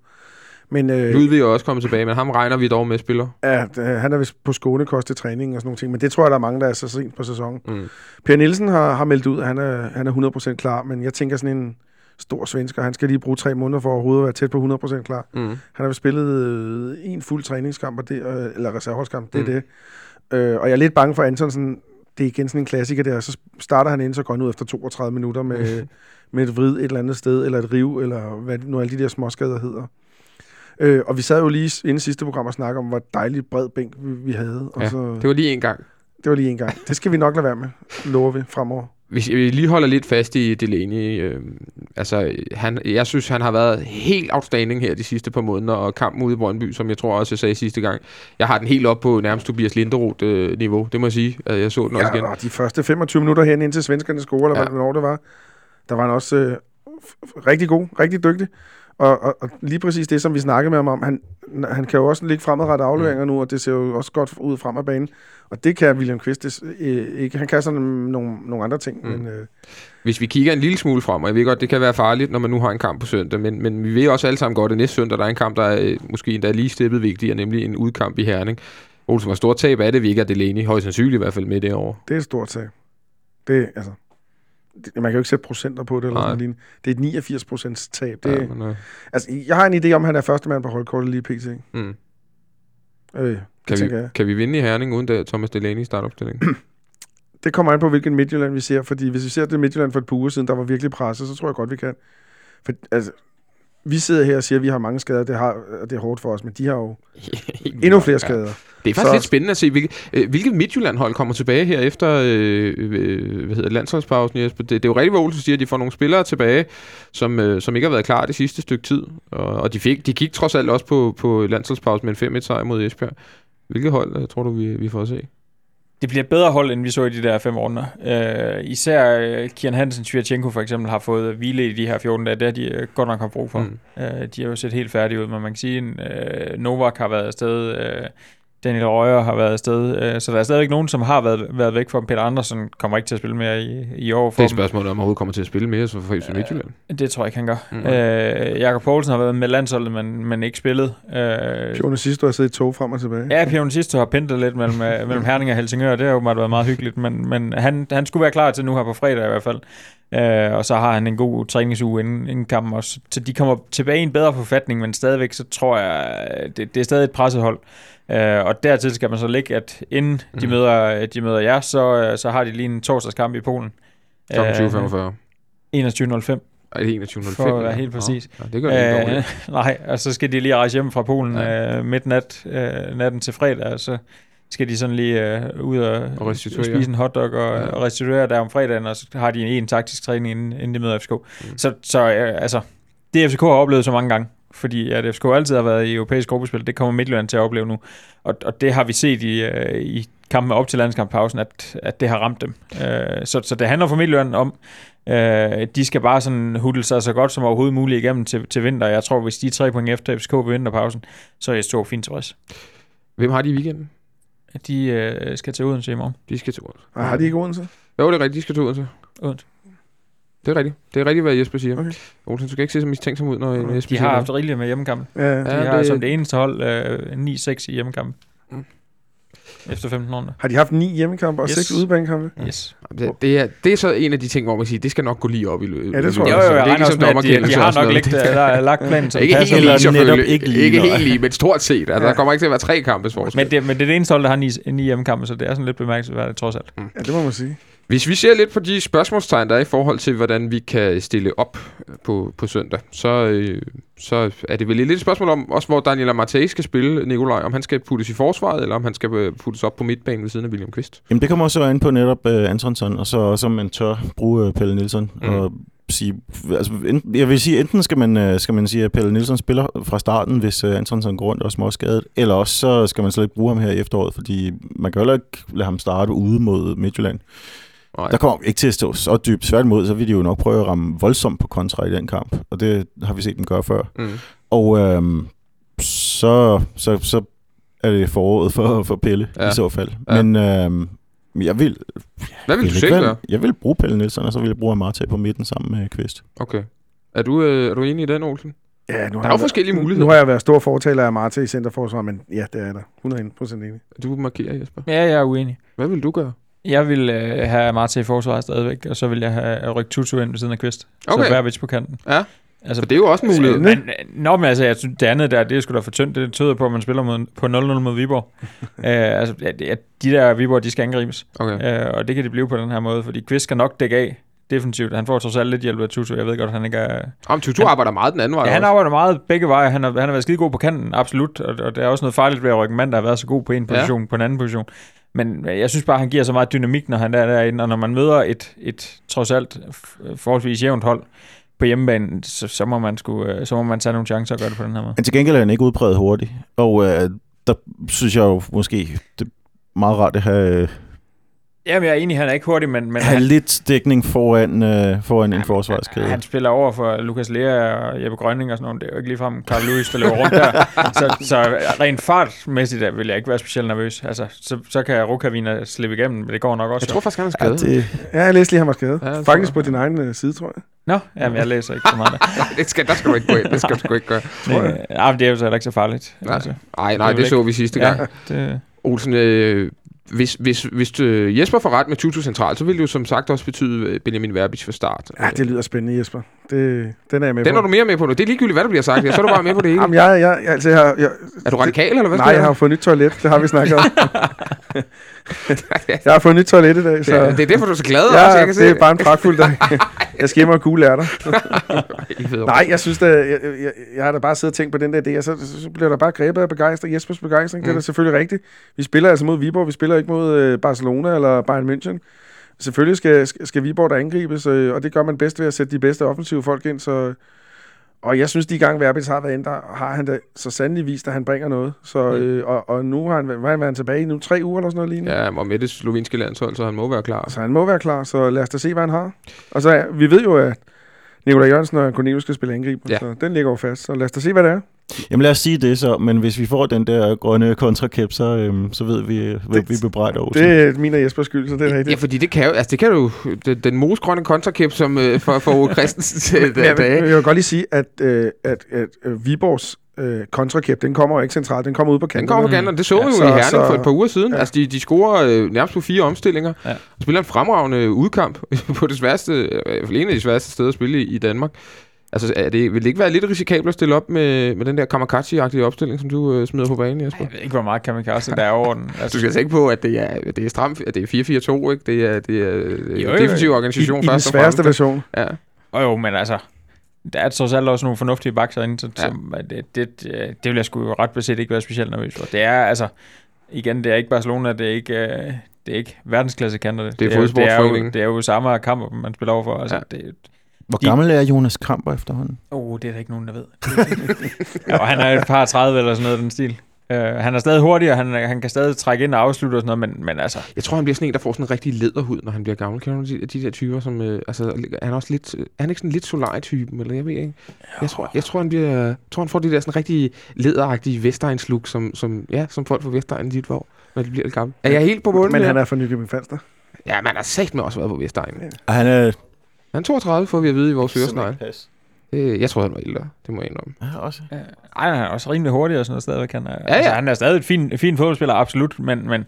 Men øh, Ludvig er også kommet tilbage, men ham regner vi dog med spiller. ja, øh, han er vist på skånekost til træning og sådan nogle ting, men det tror jeg, der er mange, der er så sent på sæsonen. Mm. Per Nielsen har, har meldt ud, at han er, han er 100% klar, men jeg tænker sådan en stor svensker, han skal lige bruge tre måneder for overhovedet at være tæt på 100% klar. Mm. Han har vist spillet øh, en fuld træningskamp, og det, øh, eller reserveholdskamp, det Mm. er det. Øh, og jeg er lidt bange for Antonsen. det er igen sådan en klassiker der, så starter han ind, så går han ud efter 32 minutter med, med et vrid et eller andet sted, eller et riv, eller hvad nu alle de der småskader hedder. Øh, og vi sad jo lige inden sidste program og snakkede om, hvor dejligt bred bænk vi, vi havde. Og Ja, så, det var lige en gang. det var lige en gang. Det skal vi nok lade være med, lover vi fremover. Hvis vi lige holder lidt fast i Delaney, øh, altså, han, jeg synes, han har været helt outstanding her de sidste par måneder, og kampen ude i Brøndby, som jeg tror også, jeg sagde sidste gang, jeg har den helt op på nærmest Tobias Linderoth-niveau, det må jeg sige. Jeg så den også igen. Ja, og de første 25 minutter hen indtil svenskerne scorer, eller Ja. ja. hvornår det var, der var han også øh, rigtig god, rigtig dygtig. Og, og, og lige præcis det, som vi snakkede med ham om, han, han kan jo også ligge fremadrettet afleveringer Mm. nu, og det ser jo også godt ud frem af banen. Og det kan William des- øh, ikke. Han kan sådan nogle, nogle andre ting, Mm. men øh, Hvis vi kigger en lille smule frem, og jeg ved godt, det kan være farligt, når man nu har en kamp på søndag, men, men vi ved også alle sammen godt, at næste søndag, der er en kamp, der er øh, måske endda lige steppet vigtigere, nemlig en udkamp i Herning. Olsen, hvor stort tab er det, vi ikke er Delaney, højst sandsynligt i hvert fald med derovre. det er et stort tab. Det, altså, det, man kan jo ikke sætte procenter på det, eller Nej. sådan lignende. Det er et 89 procents tab. Det, Ja, men, øh, altså, jeg har en idé om, at han er første mand på holdkortet lige pt. mm. Øh, det kan, vi, jeg. kan vi vinde i Herning, uden der Thomas Delaney i startopstillingen? Det kommer an på, hvilken Midtjylland vi ser, fordi hvis vi ser det Midtjylland for et par uger siden, der var virkelig presset, så tror jeg godt, vi kan. For, altså, vi sidder her og siger, at vi har mange skader, det, har, og det er hårdt for os, men de har jo endnu flere skader. Det er faktisk Så- lidt spændende at se, hvilket, øh, hvilket Midtjylland-hold kommer tilbage her efter øh, øh, hvad hedder, landsholdspausen. Jesper. Det, det er jo rigtigt, hvad Olsen siger, at de får nogle spillere tilbage, som, øh, som ikke har været klar det sidste stykke tid. Og, og de, fik, de gik trods alt også på, på landsholdspausen med en 5-1 sejr mod Esbjerg. Hvilket hold øh, tror du, vi, vi får at se? Det bliver et bedre hold, end vi så i de der fem runder. Øh, især øh, Kian Hansen, Svirchenko for eksempel, har fået hvile i de her 14 dage. Det har de øh, godt nok har brug for. Mm. Øh, de har jo set helt færdige ud, men man kan sige, at øh, Novak har været afsted, øh, Daniel Røger har været afsted, øh, så der er stadigvæk nogen, som har været, været væk fra dem. Peter Andersen kommer ikke til at spille mere i, i år for Det er dem. spørgsmålet, om han overhovedet kommer til at spille mere så for FC Midtjylland. Det tror jeg ikke, han gør. Mm. Øh, Jakob Poulsen har været med landsholdet, men, men ikke spillet. Øh, Fjorne sidste har siddet i tog frem og tilbage. Ja, Pion sidste har pintet lidt mellem, øh, mellem Herning og Helsingør. Det har jo været meget hyggeligt, men, men han, han skulle være klar til nu her på fredag i hvert fald. Øh, og så har han en god træningsuge inden, inden kampen også. Så de kommer tilbage i en bedre forfatning, men stadigvæk så tror jeg, det, det er stadig et presset hold. Øh, og dertil skal man så lægge, at inden de Mhm. møder, de møder jer, så, øh, så har de lige en torsdagskamp i Polen. Kl. 20.45. 21.05. Ej, det er 21.05. For at være helt præcis. Ja, det gør det ikke Øh, nej, og så skal de lige rejse hjem fra Polen Ja. øh, midt nat, øh, natten til fredag, så skal de sådan lige øh, ud og, Og spise en hotdog og, Ja. og restituere der om fredagen, og så har de en taktisk træning, inden, inden de møder FCK. Mm. Så, så øh, altså, det FCK har oplevet så mange gange, fordi at FCK altid har været i europæisk gruppespil, det kommer Midtjylland til at opleve nu, og, og det har vi set i, øh, i kampen op til landskamppausen, at, at det har ramt dem. Øh, så, så det handler for Midtjylland om, øh, de skal bare sådan hudle sig så godt som overhovedet muligt igennem til, til vinter. Jeg tror, hvis de er tre point efter FCK ved vinterpausen, så er jeg stor fint tilfreds. Hvem har de i weekenden? De øh, skal til Odense i morgen. De skal til Odense. Og har de ikke Odense? Jo, det er rigtigt, de skal til Odense. Odense. Det er rigtigt. Det er rigtigt, hvad Jesper siger. Okay. Olsen, du skal ikke se så mistænksom ud, når Okay. Jesper De har haft rigeligt med hjemmekampe. Ja, ja. De Ja, har det- som det eneste hold øh, 9-6 i hjemmekampe. Mm. Efter 15 runder. Har de haft ni hjemmekampe og Yes. seks udebanekampe? Yes. Det, det, er, det er så en af de ting, hvor man siger, det skal nok gå lige op i løbet. Ja, det tror jeg Jo, jo, jeg det er ikke ligesom med, at de, de dommerkendelse har nok lagt, der er lagt planen, som Ikke passer. helt lige, netop selvfølgelig. ikke lige, Ikke helt lige, men stort set. Altså, Ja. Der kommer ikke til at være tre kampes forskel. Men det, men det er det eneste hold, der har ni, ni hjemmekampe, så det er sådan lidt bemærkelsesværdigt trods alt. Ja, det må man sige. Hvis vi ser lidt på de spørgsmålstegn, der er i forhold til, hvordan vi kan stille op på, på søndag, så, øh, så er det vel lidt et spørgsmål om, også hvor Daniel Amartey skal spille, Nikolaj, om han skal puttes i forsvaret, eller om han skal øh, puttes op på midtbanen ved siden af William Kvist. Jamen det kommer også an på netop uh, Antonsson, og så også om man tør bruge uh, Pelle Nielsen. Mm. Og sige, altså, enten, jeg vil sige, enten skal man, skal man sige, at Pelle Nielsen spiller fra starten, hvis uh, Antonsson går rundt og er småskadet, eller også så skal man slet ikke bruge ham her i efteråret, fordi man kan jo ikke lade ham starte ude mod Midtjylland. Nej. Der kommer ikke til at stå så dybt. Tværtimod, så vil de jo nok prøve at ramme voldsomt på kontra i den kamp, og det har vi set dem gøre før. Mm. Og øhm, så, så, så er det foråret for, for Pelle Ja. i så fald. Ja. Men øhm, jeg vil, Hvad vil du jeg selv ikke gøre? Jeg vil bruge Pelle Nielsen, og så vil jeg bruge Amartey på midten sammen med Kvist. Okay. Er du, øh, er du enig i den, Olsen? Ja, nu har Der er jo været- forskellige muligheder. Nu har jeg været stor fortaler af Marte i centerforsvar, men ja, det er der. 101% enig. Du markerer, Jesper. Ja, jeg er uenig. Hvad vil du gøre? Jeg vil øh, have Martin i forsvaret stadigvæk, og så vil jeg have rykt Tutu ind ved siden af Kvist. Okay. Så Verbic på kanten. Ja. Altså, For det er jo også en mulighed. Men, nå, men altså, jeg synes, det andet der, det er sgu da for tyndt. Det tyder på, at man spiller mod, på 0-0 mod Viborg. øh, altså, at, de der Viborg, de skal angribes. Okay. Øh, og det kan de blive på den her måde, fordi Kvist skal nok dække af defensivt. Han får trods alt lidt hjælp af Tutu. Jeg ved godt, at han ikke er... Om Tutu arbejder meget den anden vej Ja, han også. arbejder meget begge veje. Han har, han har været skide god på kanten, absolut. Og, og der er også noget farligt ved at rykke en mand, der har været så god på en position, ja. på en anden position. Men jeg synes bare, han giver så meget dynamik, når han er derinde. Og når man møder et, et trods alt forholdsvis jævnt hold på hjemmebanen, så, så, må man sku, øh, så må man tage nogle chancer og gøre det på den her måde. Men til gengæld er han ikke udpræget hurtigt. Og øh, der synes jeg jo måske, det er meget rart at have, Jamen, jeg er enig, han er ikke hurtig, men, men han, lidt dækning foran, øh, foran en forsvarskæde. han spiller over for Lukas Lea og Jeppe Grønning og sådan noget. Det er jo ikke ligefrem Carl Lewis, der løber rundt der. Så, så rent fartmæssigt der vil jeg ikke være specielt nervøs. Altså, så, så kan Rukavina slippe igennem, men det går nok også. Jeg tror faktisk, han er Ja, skadet. det, Ja, jeg læste lige, han var skadet. Ja, Ja, Faktisk tror på din egen øh, side, tror jeg. Nå, jamen, jeg læser ikke så meget der. det skal, der skal du ikke gå ind. Det skal du sgu ikke gøre. Øh, ja, det er jo så heller ikke så farligt. Nej. Altså, Nej, nej, Det det så vi sidste gang. ja, det, Olsen, øh, hvis, hvis, hvis øh, Jesper får ret med Tutu centralt, så vil det jo som sagt også betyde øh, Benjamin Verbich for start. Ja, det lyder spændende, Jesper. Det, den er jeg med Den på. er du mere med på nu. Det er ligegyldigt, hvad der bliver sagt. Jeg så er du bare med på det hele. Jamen, jeg, jeg, altså, jeg, jeg, Er du radikal, eller hvad nej, jeg har jo fået nyt toilet. Det har vi snakket om. jeg har fået nyt toilet i dag, så... Ja, det er derfor, du er så glad. Ja, også, jeg kan det er bare en pragtfuld dag. Jeg skal hjem og gule ærter. se. Nej, jeg synes da, jeg, jeg, jeg har da bare siddet og tænkt på den der idé, og så, så bliver der bare grebet af begejstring, Jespers begejstring, mm. det er da selvfølgelig rigtigt. Vi spiller altså mod Viborg, vi spiller ikke mod øh, Barcelona eller Bayern München. Selvfølgelig skal, skal, skal Viborg der angribes, øh, og det gør man bedst ved at sætte de bedste offensive folk ind, så... Og jeg synes, de gange Verbitz har været inde, der har han da så sandelig vist, at han bringer noget. Så, øh, og, og nu har han, hvad han været tilbage i nu? Tre uger eller sådan noget lignende? Ja, og med det slovenske landshold, så han må være klar. Så han må være klar, så lad os da se, hvad han har. Og så, vi ved jo, at Nikolaj Jørgensen og Cornelius skal spille angriber, Ja. ja. så den ligger jo fast. Så lad os da se, hvad det er. jamen lad os sige det så, men hvis vi får den der grønne kontrakæp, så, øhm, så ved vi, øh, hvem Det- vi bebrejder Olsen. Det er min og Jespers skyld, så det er Ja, rigtigt. fordi det kan jo, altså det kan jo, den, den mosgrønne kontrakæp, som øh, for, for Ove Christensen til Men jeg, vil, dage. jeg vil godt lige sige, at, øh, at, at øh, Viborgs øh, kontrakæp, den kommer jo ikke centralt, den kommer ud på Den kanten. kommer på kanten, og det så Ja, vi jo så- i Herning så- for et par uger siden. ja. Altså, de, de scorer øh, nærmest på fire omstillinger, Ja. og spiller en fremragende udkamp på det sværeste, øh, i en af de sværeste steder at spille i, i Danmark. Altså, er det, vil det ikke være lidt risikabelt at stille op med, med den der Kamakachi-agtige opstilling, som du øh, smider på banen, Jesper? jeg ved ikke, hvor meget kamikaze der er over den. Du Altså, skal tænke på, at det er, det er stramt, at det er 4-4-2, ikke? Det er, det er øh, Jo, jo, jo. defensiv I, organisation I den først og sværeste fremmest. version. Ja. og jo, men altså, der er trods alt også nogle fornuftige bakser inde, så, Ja. som, at det, det, det, det vil jeg sgu ret beset ikke være specielt nervøs for. Det er altså, igen, det er ikke Barcelona, det er ikke, øh, det er ikke verdensklasse kanter. Det, Det er jo- det, er jo, det er jo samme kamp, man spiller over for. Altså, Ja. det, Hvor de- gammel er Jonas Kramper efterhånden? Oh, det er der ikke nogen, der ved. ja, og han er et par 30 eller sådan noget den stil. Uh, han er stadig hurtig, og han, han kan stadig trække ind og afslutte og sådan noget, men, men altså, Jeg tror, han bliver sådan en, der får sådan en rigtig læderhud, når han bliver gammel. Kender du de, de der typer, som... Øh, altså, er han også lidt... Er han ikke sådan lidt solar-typen, eller jeg ved ikke? Jeg tror, jeg tror, han bliver... Jeg tror, han får det der sådan rigtig læderagtige Vestegns look, som, som, ja, som folk fra Vestegn dit hvor, når de bliver lidt gamle. Er jeg helt på bunden? Men han er fra Nykøbing Falster. Ja, man har sagt med også været på Vestegn. Ja. Og han er... Han er 32, får vi at vide i vores øresnegle. Øh, jeg tror, han var ældre. Det må jeg indrømme. Ja, også. uh, ej, han er også rimelig hurtig og sådan noget stadigvæk. Han er, ja. Altså, han er stadig et fin, fin fodboldspiller, absolut, men, men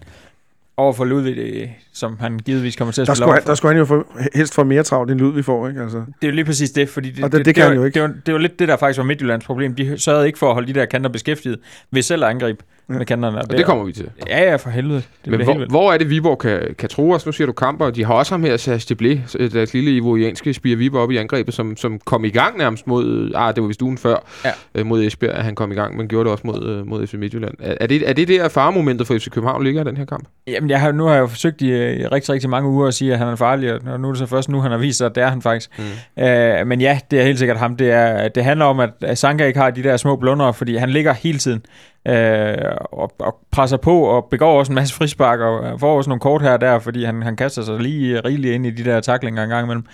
over for Ludvig, det, som han givetvis kommer til at Der spille skulle, der skulle han jo få, helst få mere travlt, end lyd vi får, ikke? Altså. Det er jo lige præcis det, fordi det, Og det- det kan var, han jo ikke. Det var, det var lidt det, der faktisk var Midtjyllands problem. De sørgede ikke for at holde de der kanter beskæftiget ved selv Ja. Med kanterne. Og det kommer vi til. Ja, ja, for helvede. Det Men hvor, hvor er det, Viborg kan, kan tro os? Nu siger du kamper, de har også ham her, Serge Deblé, deres lille ivorianske spire Viborg op i angrebet, som, som kom i gang nærmest mod, ah, det var vist ugen før, Ja. øh, mod Esbjerg, at han kom i gang, men gjorde det også mod, øh, mod FC Midtjylland. Er, er, det, er det der faremomentet for FC København ligger i den her kamp? Jamen, jeg har, nu har jeg jo forsøgt i, i rigtig, rigtig mange uger at sige, at han er farlig, og nu er det så først nu, han har vist sig, at det er han faktisk. Mm. Øh, men ja, det er helt sikkert ham. Det, er, det handler om, at at Sanka ikke har de der små blunder, fordi han ligger hele tiden øh, og, og presser på og begår også en masse frispark og får også nogle kort her og der, fordi han, han kaster sig lige rigeligt ind i de der taklinger en gang imellem.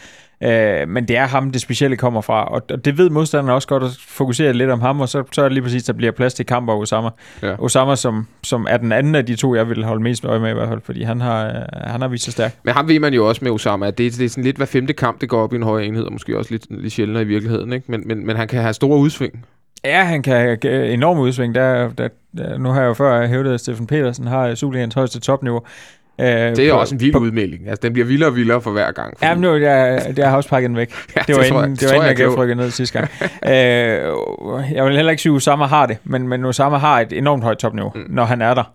Øh, men det er ham, det specielle kommer fra, og, og det ved modstanderne også godt at fokusere lidt om ham, og så, så er det lige præcis, der bliver plads til kamp og Osama. Ja. Osama, som, som er den anden af de to, jeg vil holde mest øje med i hvert fald, fordi han har, øh, han har vist sig stærk. Men ham ved man jo også med Osama, at det, det er sådan lidt hver femte kamp, det går op i en højere enhed, og måske også lidt, lidt sjældnere i virkeligheden, ikke? Men, men, men han kan have store udsving. Ja, han kan enorme udsving. Der, der, der, nu har jeg jo før hævdet, at Stefan Petersen har Superligans højeste topniveau. Øh, Det er på- også en vild udmelding. Altså, den bliver vildere og vildere for hver gang. Ja, men nu jeg, det har jeg også pakket den væk. Ja, det var det inden, jeg- det var jeg inden jeg er gav ned sidste gang. øh, jeg vil heller ikke sige, at Osama har det, men, men Osama har et enormt højt topniveau, mm. når han er der.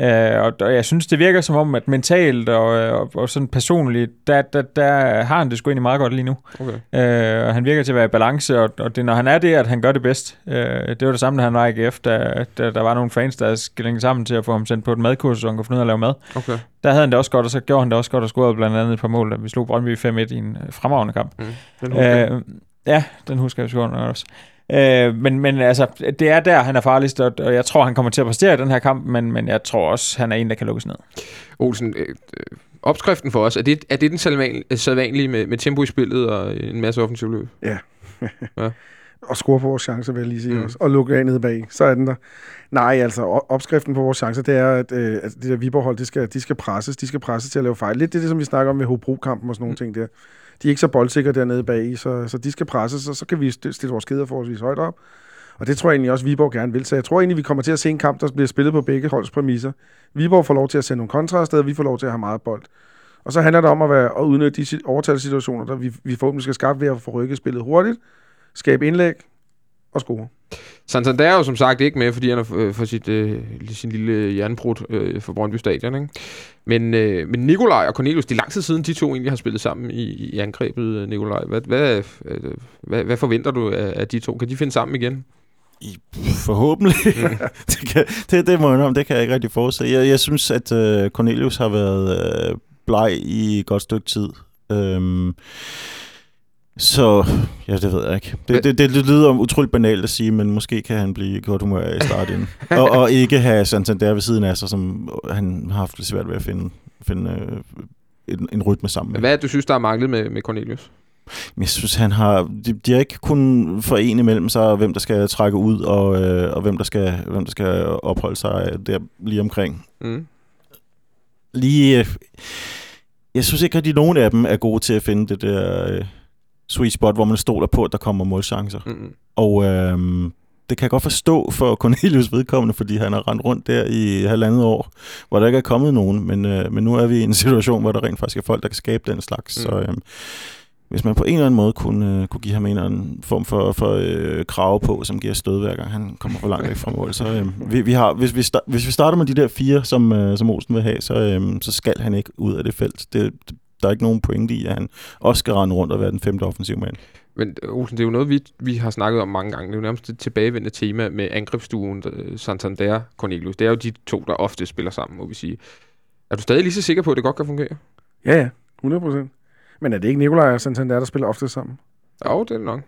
Øh, og, og jeg synes, det virker som om, at mentalt og, og, og sådan personligt, der, der, der har han det sgu egentlig meget godt lige nu. Okay. Øh, og han virker til at være i balance, og, og det når han er det, at han gør det bedst. Øh, det var det samme, da han var i AGF, da, da der var nogle fans, der skillede sammen til at få ham sendt på et madkursus, så han kunne finde ud af at lave mad. Okay. Der havde han det også godt, og så gjorde han det også godt, og scorede blandt andet et par mål, da vi slog Brøndby 5-1 i en øh, fremragende kamp. Mm. Den. Øh, ja, den husker jeg også. Øh, men, men altså, det er der, han er farligst, og, og jeg tror, han kommer til at præstere i den her kamp, men, men jeg tror også, han er en, der kan lukkes ned. Olsen, øh, øh, opskriften for os, er det, er det den sædvan- sædvanlige med, med tempo i spillet og en masse offensiv løb? Og score på vores chancer, vil jeg lige sige Mm. også. Og lukke af nede bag. Så er den der. Nej, altså opskriften på vores chancer, det er, at, øh, at det der Viborg-hold, det skal, de skal presses. De skal presses til at lave fejl. Lidt det, er det som vi snakker om ved Hobro-kampen og sådan nogle mm. ting der. De er ikke så boldsikre dernede bag, så, så de skal presses, og så kan vi stille vores kæder forholdsvis højt op. Og det tror jeg egentlig også, Viborg gerne vil. Så jeg tror egentlig, vi kommer til at se en kamp, der bliver spillet på begge holds præmisser. Viborg får lov til at sende nogle kontra afsted, og vi får lov til at have meget bold. Og så handler det om at, være, at udnytte de overtalssituationer, der vi, vi forhåbentlig skal skaffe ved at få rykket spillet hurtigt, skabe indlæg og score. Santander er jo som sagt ikke med, fordi han har øh, for sit, øh, sin lille jernbrud øh, for Brøndby Stadion. Ikke? Men, øh, men Nikolaj og Cornelius, det er lang tid siden, de to egentlig har spillet sammen i, i angrebet, øh, Nikolaj. Hvad, hvad, øh, hvad, hvad forventer du af, af de to? Kan de finde sammen igen? I, forhåbentlig. det, kan, det, det må jeg indrømme, det kan jeg ikke rigtig forudse. Jeg, jeg synes, at øh, Cornelius har været øh, bleg i et godt stykke tid. Øhm, så, ja, det ved jeg ikke. Det, det, det, lyder utroligt banalt at sige, men måske kan han blive godt humør af i starten. og, og ikke have Santander ved siden af sig, som han har haft lidt svært ved at finde, finde øh, en, en rytme sammen med. Hvad er det, du synes, der er manglet med, med Cornelius? Jeg synes, han har... De, de har ikke kun forene mellem sig, hvem der skal trække ud, og, øh, og hvem, der skal, hvem der skal opholde sig der lige omkring. Mm. Lige... Øh, jeg synes ikke, at de nogen af dem er gode til at finde det der øh, sweet spot, hvor man stoler på, at der kommer målchancer. Mm. Og øh, det kan jeg godt forstå for Cornelius vedkommende, fordi han har rendt rundt der i halvandet år, hvor der ikke er kommet nogen. Men, øh, men nu er vi i en situation, hvor der rent faktisk er folk, der kan skabe den slags. Mm. Så øh, hvis man på en eller anden måde kunne, øh, kunne give ham en eller anden form for, for øh, krav på, som giver stød hver gang han kommer for langt væk fra mål, så øh, vi, vi har, hvis, vi sta- hvis vi starter med de der fire, som, øh, som Olsen vil have, så, øh, så skal han ikke ud af det felt. Det, der er ikke nogen pointe i, at han også skal rende rundt og være den femte offensiv mand. Men øh, Olsen, det er jo noget, vi, vi har snakket om mange gange. Det er jo nærmest et tilbagevendende tema med angrebsstuen, øh, Santander, Cornelius. Det er jo de to, der ofte spiller sammen, må vi sige. Er du stadig lige så sikker på, at det godt kan fungere? Ja, ja. 100 procent. Men er det ikke Nikolaj og Santander, der spiller ofte sammen? Jo, det er det nok.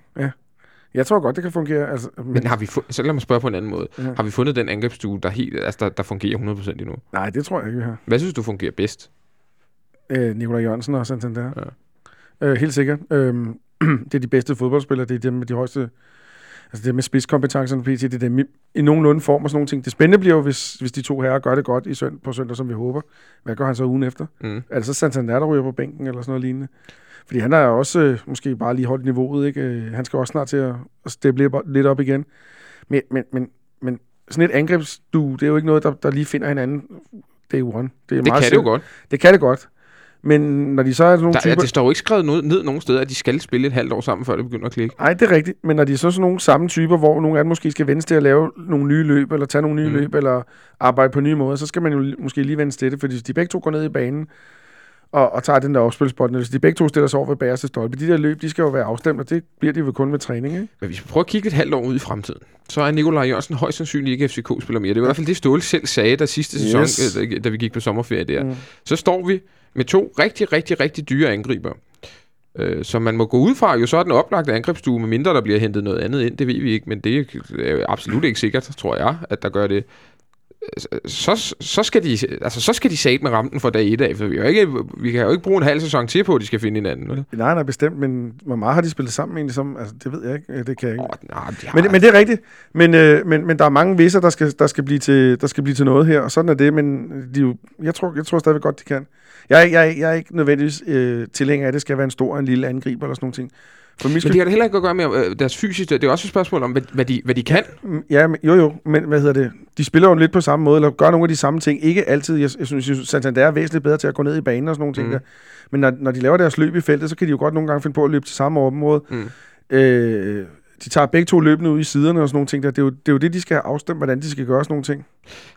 Jeg tror godt, det kan fungere. Altså, men, Men har vi fu- så lad mig spørge på en anden måde. Ja. Har vi fundet den angrebsstue, der, helt, altså, der, der fungerer 100% endnu? Nej, det tror jeg ikke, vi har. Hvad synes du fungerer bedst? Øh, Nikolaj Jørgensen og Santander. Ja. Øh, helt sikkert. Øhm, det er de bedste fodboldspillere. Det er dem med de højeste... Altså det med spidskompetencerne på PT, det er dem i, i nogenlunde form og sådan nogle ting. Det spændende bliver jo, hvis, hvis de to herrer gør det godt i sønd, på søndag, som vi håber. Hvad gør han så ugen efter? Mm. Er det så Santander, der ryger på bænken eller sådan noget lignende? Fordi han er også øh, måske bare lige holdt niveauet, ikke? Øh, Han skal også snart til at, at steppe lidt, op igen. Men, men, men, men sådan et angrebsdu, det er jo ikke noget, der, der lige finder hinanden day one. Det, er Det kan det jo godt. Det kan det godt. Men når de så er sådan nogle Der, typer... er, det står jo ikke skrevet noget, ned nogen steder, at de skal spille et halvt år sammen, før det begynder at klikke. Nej, det er rigtigt. Men når de er så sådan nogle samme typer, hvor nogle af dem måske skal vendes til at lave nogle nye løb, eller tage nogle nye Mm. løb, eller arbejde på nye måder, så skal man jo måske lige vende til det, fordi hvis de begge to går ned i banen, og, og tager den der opspilsbold, hvis de begge to stiller sig over ved bagerste stolpe, de der løb, de skal jo være afstemt, og det bliver de jo kun ved træning, ikke? Men hvis vi prøver at kigge et halvt år ud i fremtiden, så er Nikolaj Jørgensen højst sandsynligt ikke FCK-spiller mere. Det var i hvert fald det, Ståle selv sagde, der sidste sæson, Yes. øh, da- vi gik på sommerferie der. Mm. Så står vi med to rigtig, rigtig, rigtig dyre angriber. Øh, så man må gå ud fra, jo så er den oplagte angrebsstue, med mindre der bliver hentet noget andet ind, det ved vi ikke, men det er absolut ikke sikkert, tror jeg, at der gør det. Så, så, skal de, altså, så skal de sat med rampen fra dag et af, for vi, jo ikke, vi kan jo ikke bruge en halv sæson til på, at de skal finde hinanden. Vel? Nej, nej, bestemt, men hvor meget har de spillet sammen egentlig som? Altså, det ved jeg ikke. Det kan jeg ikke. Oh, nej, de Men, men det er rigtigt. Men, øh, men, men der er mange visser, der skal, der, skal blive til, der skal blive til noget her, og sådan er det, men de, jo- jeg, tror, jeg tror stadigvæk godt, de kan. Jeg, jeg, jeg er ikke nødvendigvis øh, tilhænger af, at det skal være en stor en lille angriber eller sådan nogle ting. For Men det har det heller ikke at gøre med øh, deres fysiske. Det er også et spørgsmål om, hvad, hvad, de, hvad de kan. Mm, Ja, men, jo jo, men hvad hedder det? De spiller jo lidt på samme måde, eller gør nogle af de samme ting. Ikke altid, jeg, jeg synes, at Santander er væsentligt bedre til at gå ned i banen og sådan nogle ting Mm. der. Men når, når de laver deres løb i feltet, så kan de jo godt nogle gange finde på at løbe til samme område. Mm. Øh, de tager begge to løbende ud i siderne og sådan nogle ting der. Det er jo det, er jo det de skal have afstemt, hvordan de skal gøre sådan nogle ting.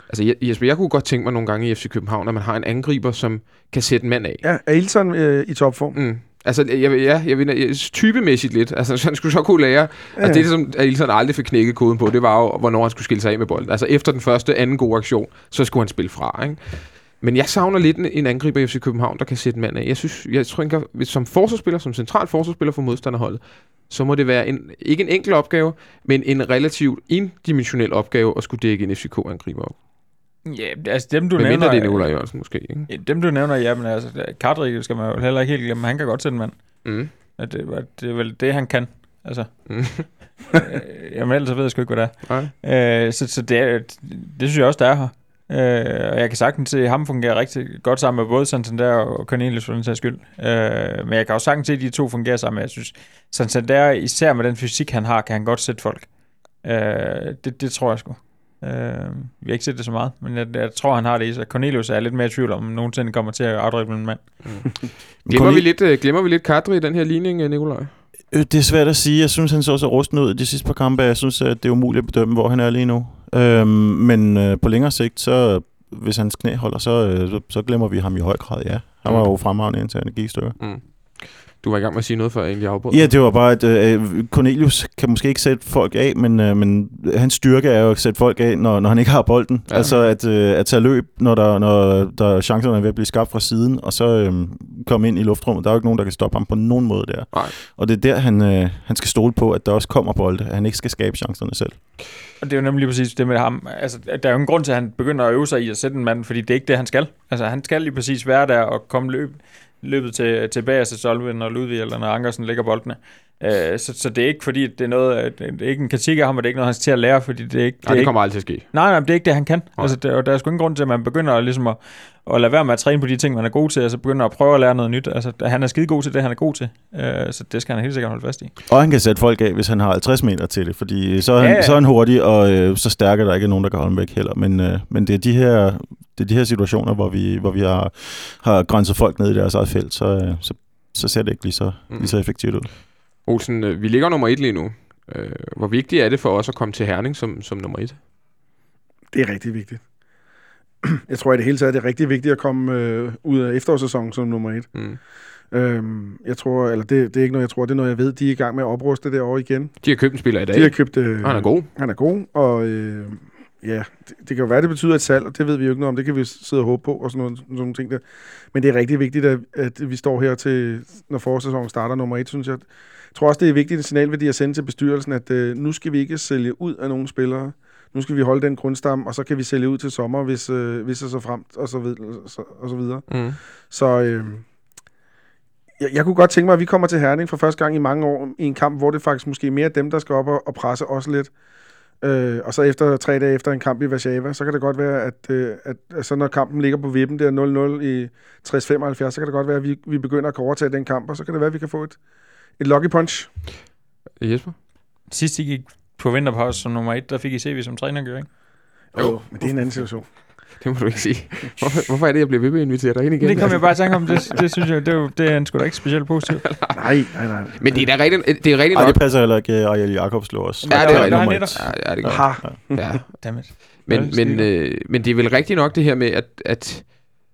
Altså Je- Jesper, jeg kunne godt tænke mig nogle gange i FC København, at man har en angriber, som kan sætte en mand af. Ja, er Ilson øh, i topform? Mm. Altså, jeg, ja, jeg vil, jeg, typemæssigt lidt. Altså, så han skulle så kunne lære. Ja. Altså, det, som Ailton aldrig fik knækket koden på, det var jo, hvornår han skulle skille sig af med bolden. Altså, efter den første, anden gode aktion, så skulle han spille fra, ikke? Men jeg savner lidt en, angriber i FC København, der kan sætte mand af. Jeg synes, jeg tror ikke, som forsvarsspiller, som central forsvarsspiller for modstanderholdet, så må det være en, ikke en enkel opgave, men en relativt indimensionel opgave at skulle dække en FCK-angriber op. Ja, altså dem du Men nævner... mindre det er Nikolaj Jørgensen måske, ikke? Ja, Dem du nævner, ja, men altså, Kadri skal man jo heller ikke helt glemme. Han kan godt sætte en mand. Mm. At det, at det er vel det, han kan. Altså, Mm. øh, jamen ellers ved jeg sgu ikke, hvad det Nej. er. Øh, så så det, er, det synes jeg også, der er her. Øh, og jeg kan sagtens se, at ham fungerer rigtig godt sammen med både Santander og Cornelius for den sags skyld. Øh, men jeg kan også sagtens se, at de to fungerer sammen. Jeg synes, Santander, især med den fysik, han har, kan han godt sætte folk. Øh, det, det tror jeg sgu. Øh, vi har ikke set det så meget, men jeg, jeg tror, han har det i sig. Cornelius er lidt mere i tvivl om, nogensinde kommer til at afdrible en mand. Glemmer vi, lidt, øh, glemmer vi lidt Kadri i den her ligning, øh, Nikolaj? Øh, Det er svært at sige. Jeg synes, han så så rusten ud i de sidste par kampe. Jeg synes, at det er umuligt at bedømme, hvor han er lige nu. Øhm, men øh, på længere sigt, så hvis hans knæ holder, så, øh, så, så glemmer vi ham i høj grad, ja. Han var Mm. jo fremragende indtil han gik i stykker. Mm. Du var i gang med at sige noget, før jeg egentlig afbrød. Ja, det var bare, at øh, Cornelius kan måske ikke sætte folk af, men, øh, men hans styrke er jo at sætte folk af, når, når han ikke har bolden. Ja. Altså at, øh, at tage løb, når, der, når der chancerne er ved at blive skabt fra siden, og så øh, komme ind i luftrummet. Der er jo ikke nogen, der kan stoppe ham på nogen måde der. Nej. Og det er der, han, øh, han skal stole på, at der også kommer bolde, at han ikke skal skabe chancerne selv. Og det er jo nemlig lige præcis det med ham. Altså, der er jo ingen grund til, at han begynder at øve sig i at sætte en mand, fordi det er ikke det, han skal. Altså, han skal lige præcis være der og komme løb, løbet til, tilbage til Solven, når Ludvig eller når Ankersen lægger boldene. Uh, så, så det er ikke fordi, at det er noget, det er ikke en kritik af ham, og det er ikke noget, han skal til at lære, fordi det er ikke... Det Nej, er det ikke kommer aldrig til at ske. Nej, nej, det er ikke det, han kan. Nej. Altså, der, der er sgu ingen grund til, at man begynder at, ligesom at, at lade være med at træne på de ting, man er god til, og så begynder at prøve at lære noget nyt. Altså, han er skide god til det, han er god til. Uh, så det skal han helt sikkert holde fast i. Og han kan sætte folk af, hvis han har 50 meter til det, fordi så er han, Ja, ja. Så er han hurtig, og øh, så stærk er der ikke nogen, der kan holde ham væk heller. Men, øh, men det, er de her, det er de her situationer, hvor vi, hvor vi har, har grænset folk ned i deres eget felt, så, øh, så, så ser det ikke lige så, Mm. lige så effektivt ud. Olsen, øh, vi ligger nummer et lige nu. Øh, hvor vigtigt er det for os at komme til Herning som, som nummer et? Det er rigtig vigtigt. Jeg tror i det hele taget, det er rigtig vigtigt at komme øh, ud af efterårssæsonen som nummer et. Mm. Øhm, jeg tror, eller det, det er ikke noget, jeg tror, det er noget, jeg ved. De er i gang med at opruste det over igen. De har købt en spiller i dag. De har købt... Øh, Og han er god. Han er god, og øh, ja, det, det kan jo være, det betyder et salg, og det ved vi jo ikke noget om. Det kan vi sidde og håbe på, og sådan, noget, sådan nogle ting der. Men det er rigtig vigtigt, at, at vi står her til, når forårssæsonen starter nummer et, synes jeg. Jeg tror også, det er vigtigt en signalværdi at sende til bestyrelsen, at øh, nu skal vi ikke sælge ud af nogle spillere. Nu skal vi holde den grundstamme, og så kan vi sælge ud til sommer, hvis, øh, hvis det så fremt, og så, vid- så, og så videre. Mm. Så øh, jeg, jeg kunne godt tænke mig, at vi kommer til Herning for første gang i mange år i en kamp, hvor det faktisk måske er mere dem, der skal op og, og presse os lidt. Øh, og så efter tre dage efter en kamp i Warszawa, så kan det godt være, at, øh, at, at så når kampen ligger på vippen der 0-0 i 60-75, så kan det godt være, at vi, vi begynder at kunne overtage den kamp, og så kan det være, at vi kan få et, et lucky punch. Jesper? Sidst I gik på vinterpause som nummer et, der fik I CV som træner, gør ikke? Jo, men det er en anden situation. Det må du ikke sige. Hvorfor, hvorfor er det, jeg bliver ved med at invitere dig ind igen? Det kom jeg bare i tanke om. Det, det synes jeg, det, er jo- det er sgu da ikke specielt positivt. Nej, nej, nej. Men det er da rigtigt, det er rigtigt nok. det passer heller ikke, at Ariel Jacobs lå også. Ja, det er rigtigt. Ja, ja, det er godt. Ja. Dammit. Men, men, øh, men det er vel rigtigt nok det her med, at, at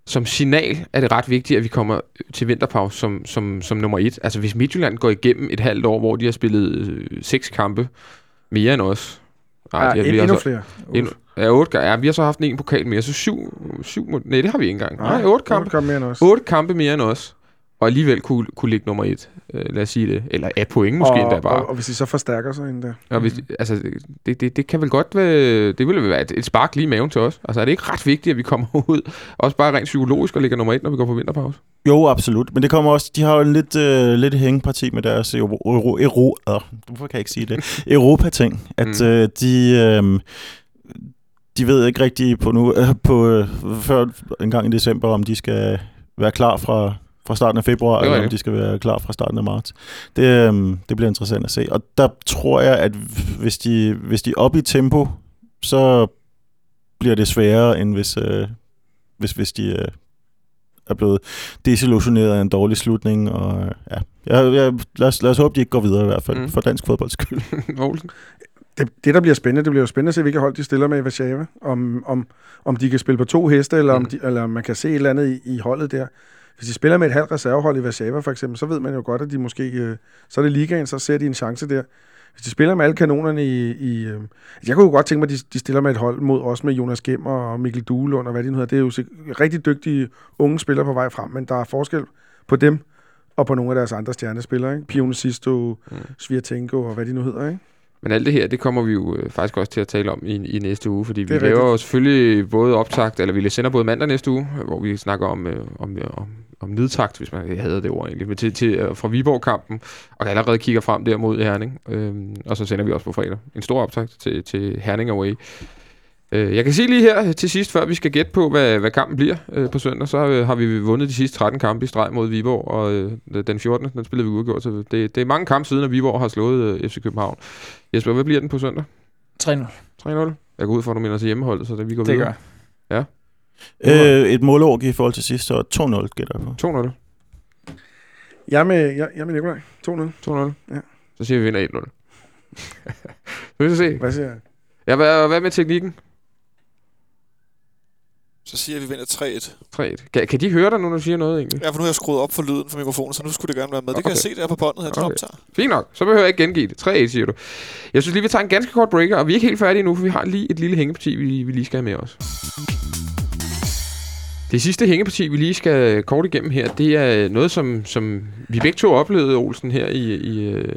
som signal er det ret vigtigt, at vi kommer til vinterpause som, som, som nummer et. Altså hvis Midtjylland går igennem et halvt år, hvor de har spillet øh, seks kampe mere end os. Ja, de har- vi en, har endnu så- flere. endnu, ja, otte, ja, vi har så haft en pokal mere, så syv, syv nej, det har vi ikke engang. Nej, otte kampe. Kom mere end os. Otte kampe mere end os. Og alligevel kunne, kunne ligge nummer et. Øh, lad os sige det. Eller af point måske og, endda bare. Og, og, hvis de så forstærker sig endda. Og hvis, altså, det, det, det kan vel godt være, det ville være et, et spark lige i maven til os. Altså er det ikke ret vigtigt, at vi kommer ud, også bare rent psykologisk og ligger nummer et, når vi går på vinterpause? Jo, absolut. Men det kommer også, de har jo en lidt, øh, lidt hængeparti med deres euro, euro, euro, øh, hvorfor kan jeg ikke sige det? Europa-ting. At Mm. øh, de, øh, de ved ikke rigtig på nu, øh, på, øh, før en gang i december, om de skal være klar fra, fra starten af februar, er eller om de skal være klar fra starten af marts. Det, øhm, det bliver interessant at se. Og der tror jeg, at hvis de, hvis de er oppe i tempo, så bliver det sværere, end hvis, øh, hvis, hvis de øh, er blevet desillusioneret af en dårlig slutning. Og, øh, ja. Jeg, jeg, lad, os, lad os håbe, de ikke går videre i hvert fald, Mm. for dansk fodbolds skyld. Olsen? det, det, der bliver spændende, det bliver jo spændende at se, hvilke hold de stiller med i Warszawa. Om, om, om de kan spille på to heste, eller, mm. om de, eller om man kan se et eller andet i, i holdet der. Hvis de spiller med et halvt reservehold i Warszawa for eksempel, så ved man jo godt, at de måske... Øh, så er det ligaen, så ser de en chance der. Hvis de spiller med alle kanonerne i... i øh, jeg kunne jo godt tænke mig, at de, de stiller med et hold mod os med Jonas Gemmer og Mikkel Duelund og hvad de nu hedder. Det er jo rigtig dygtige unge spillere på vej frem, men der er forskel på dem og på nogle af deres andre stjernespillere. Ikke? Pione Sisto, mm. Svirtenko og hvad de nu hedder. Ikke? Men alt det her, det kommer vi jo øh, faktisk også til at tale om i, i næste uge, fordi vi er laver rigtigt. jo selvfølgelig både optakt, eller vi sender både mandag næste uge, hvor vi snakker om, øh, om, om, om nedtakt, hvis man hader det ord egentlig, men til, til, øh, fra Viborg-kampen, og allerede kigger frem der mod Herning. Øhm, og så sender vi også på fredag en stor optakt til, til Herning Away. Øh, jeg kan sige lige her til sidst, før vi skal gætte på, hvad, hvad kampen bliver øh, på søndag, så øh, har vi vundet de sidste 13 kampe i streg mod Viborg, og øh, den 14. den spillede vi udgjort, så det, det er mange kampe siden, at Viborg har slået øh, FC København. Jesper, hvad bliver den på søndag? 3-0. 3-0? Jeg går ud fra, at du mener til hjemmeholdet, så det, vi går Det videre. gør øh, et målår i forhold til sidst, så 2-0 gætter jeg på. 2-0. Jeg er med, jeg, jeg med Nikolaj. 2-0. 2-0. Ja. Så siger vi, vi vinder 1-0. vi skal se. Hvad siger jeg? Ja, hvad, hvad med teknikken? Så siger at vi vinder 3-1. 3-1. Kan, kan de høre dig nu, når du siger noget egentlig? Ja, for nu har jeg skruet op for lyden for mikrofonen, så nu skulle det gerne være med. Det kan jeg se der på båndet her, Okay. optager. Fint nok. Så behøver jeg ikke gengive det. 3-1, siger du. Jeg synes lige, vi tager en ganske kort breaker, og vi er ikke helt færdige nu, for vi har lige et lille hængeparti, vi, vi lige skal have med os. Det sidste hængeparti, vi lige skal kort igennem her, det er noget, som, som vi begge to oplevede, Olsen, her i, i øh,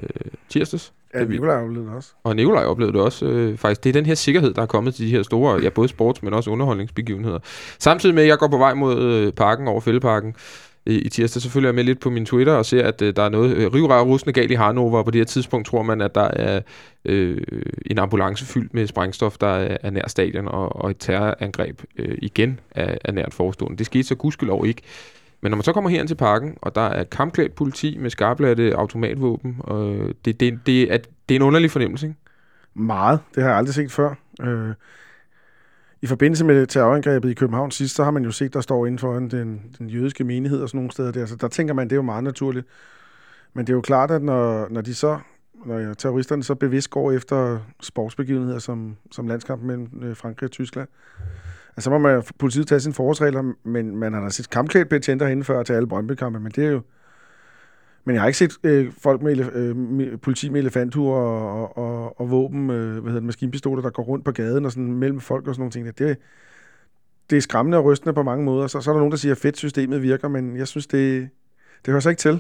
tirsdags. Ja, Det Nikolaj har oplevet det også. Og Nikolaj oplevede det også øh, faktisk. Det er den her sikkerhed, der er kommet til de her store, ja, både sports, men også underholdningsbegivenheder. Samtidig med, at jeg går på vej mod øh, parken over Fældeparken i, i tirsdag, så følger jeg med lidt på min Twitter og ser, at øh, der er noget øh, rivrær rusende galt i Hannover, og på det her tidspunkt tror man, at der er øh, en ambulance fyldt med sprængstof, der er, er nær stadion, og, og et terrorangreb øh, igen er, er nært forestående. Det skete så gudskelov ikke. Men når man så kommer herind til parken, og der er kampklædt politi med skarplatte automatvåben, og det, det, det, er, det er en underlig fornemmelse, ikke? Meget. Det har jeg aldrig set før. Øh, I forbindelse med terrorangrebet i København sidst, så har man jo set, der står inden for den, den jødiske menighed og sådan nogle steder der. Så der tænker man, det er jo meget naturligt. Men det er jo klart, at når, når de så når terroristerne så bevidst går efter sportsbegivenheder som, som landskampen mellem øh, Frankrig og Tyskland, altså, så må man, politiet tage sine forholdsregler, men man har da set kampklædt betjenter herinde før til alle brøndby men det er jo... Men jeg har ikke set øh, folk med, elef- øh, med politi med elefanthuer og, og, og, og våben, øh, hvad hedder det, maskinpistoler, der går rundt på gaden og sådan mellem folk og sådan nogle ting. der. Det, det er skræmmende og rystende på mange måder. Så, så er der nogen, der siger, at fedt systemet virker, men jeg synes, det, det hører sig ikke til.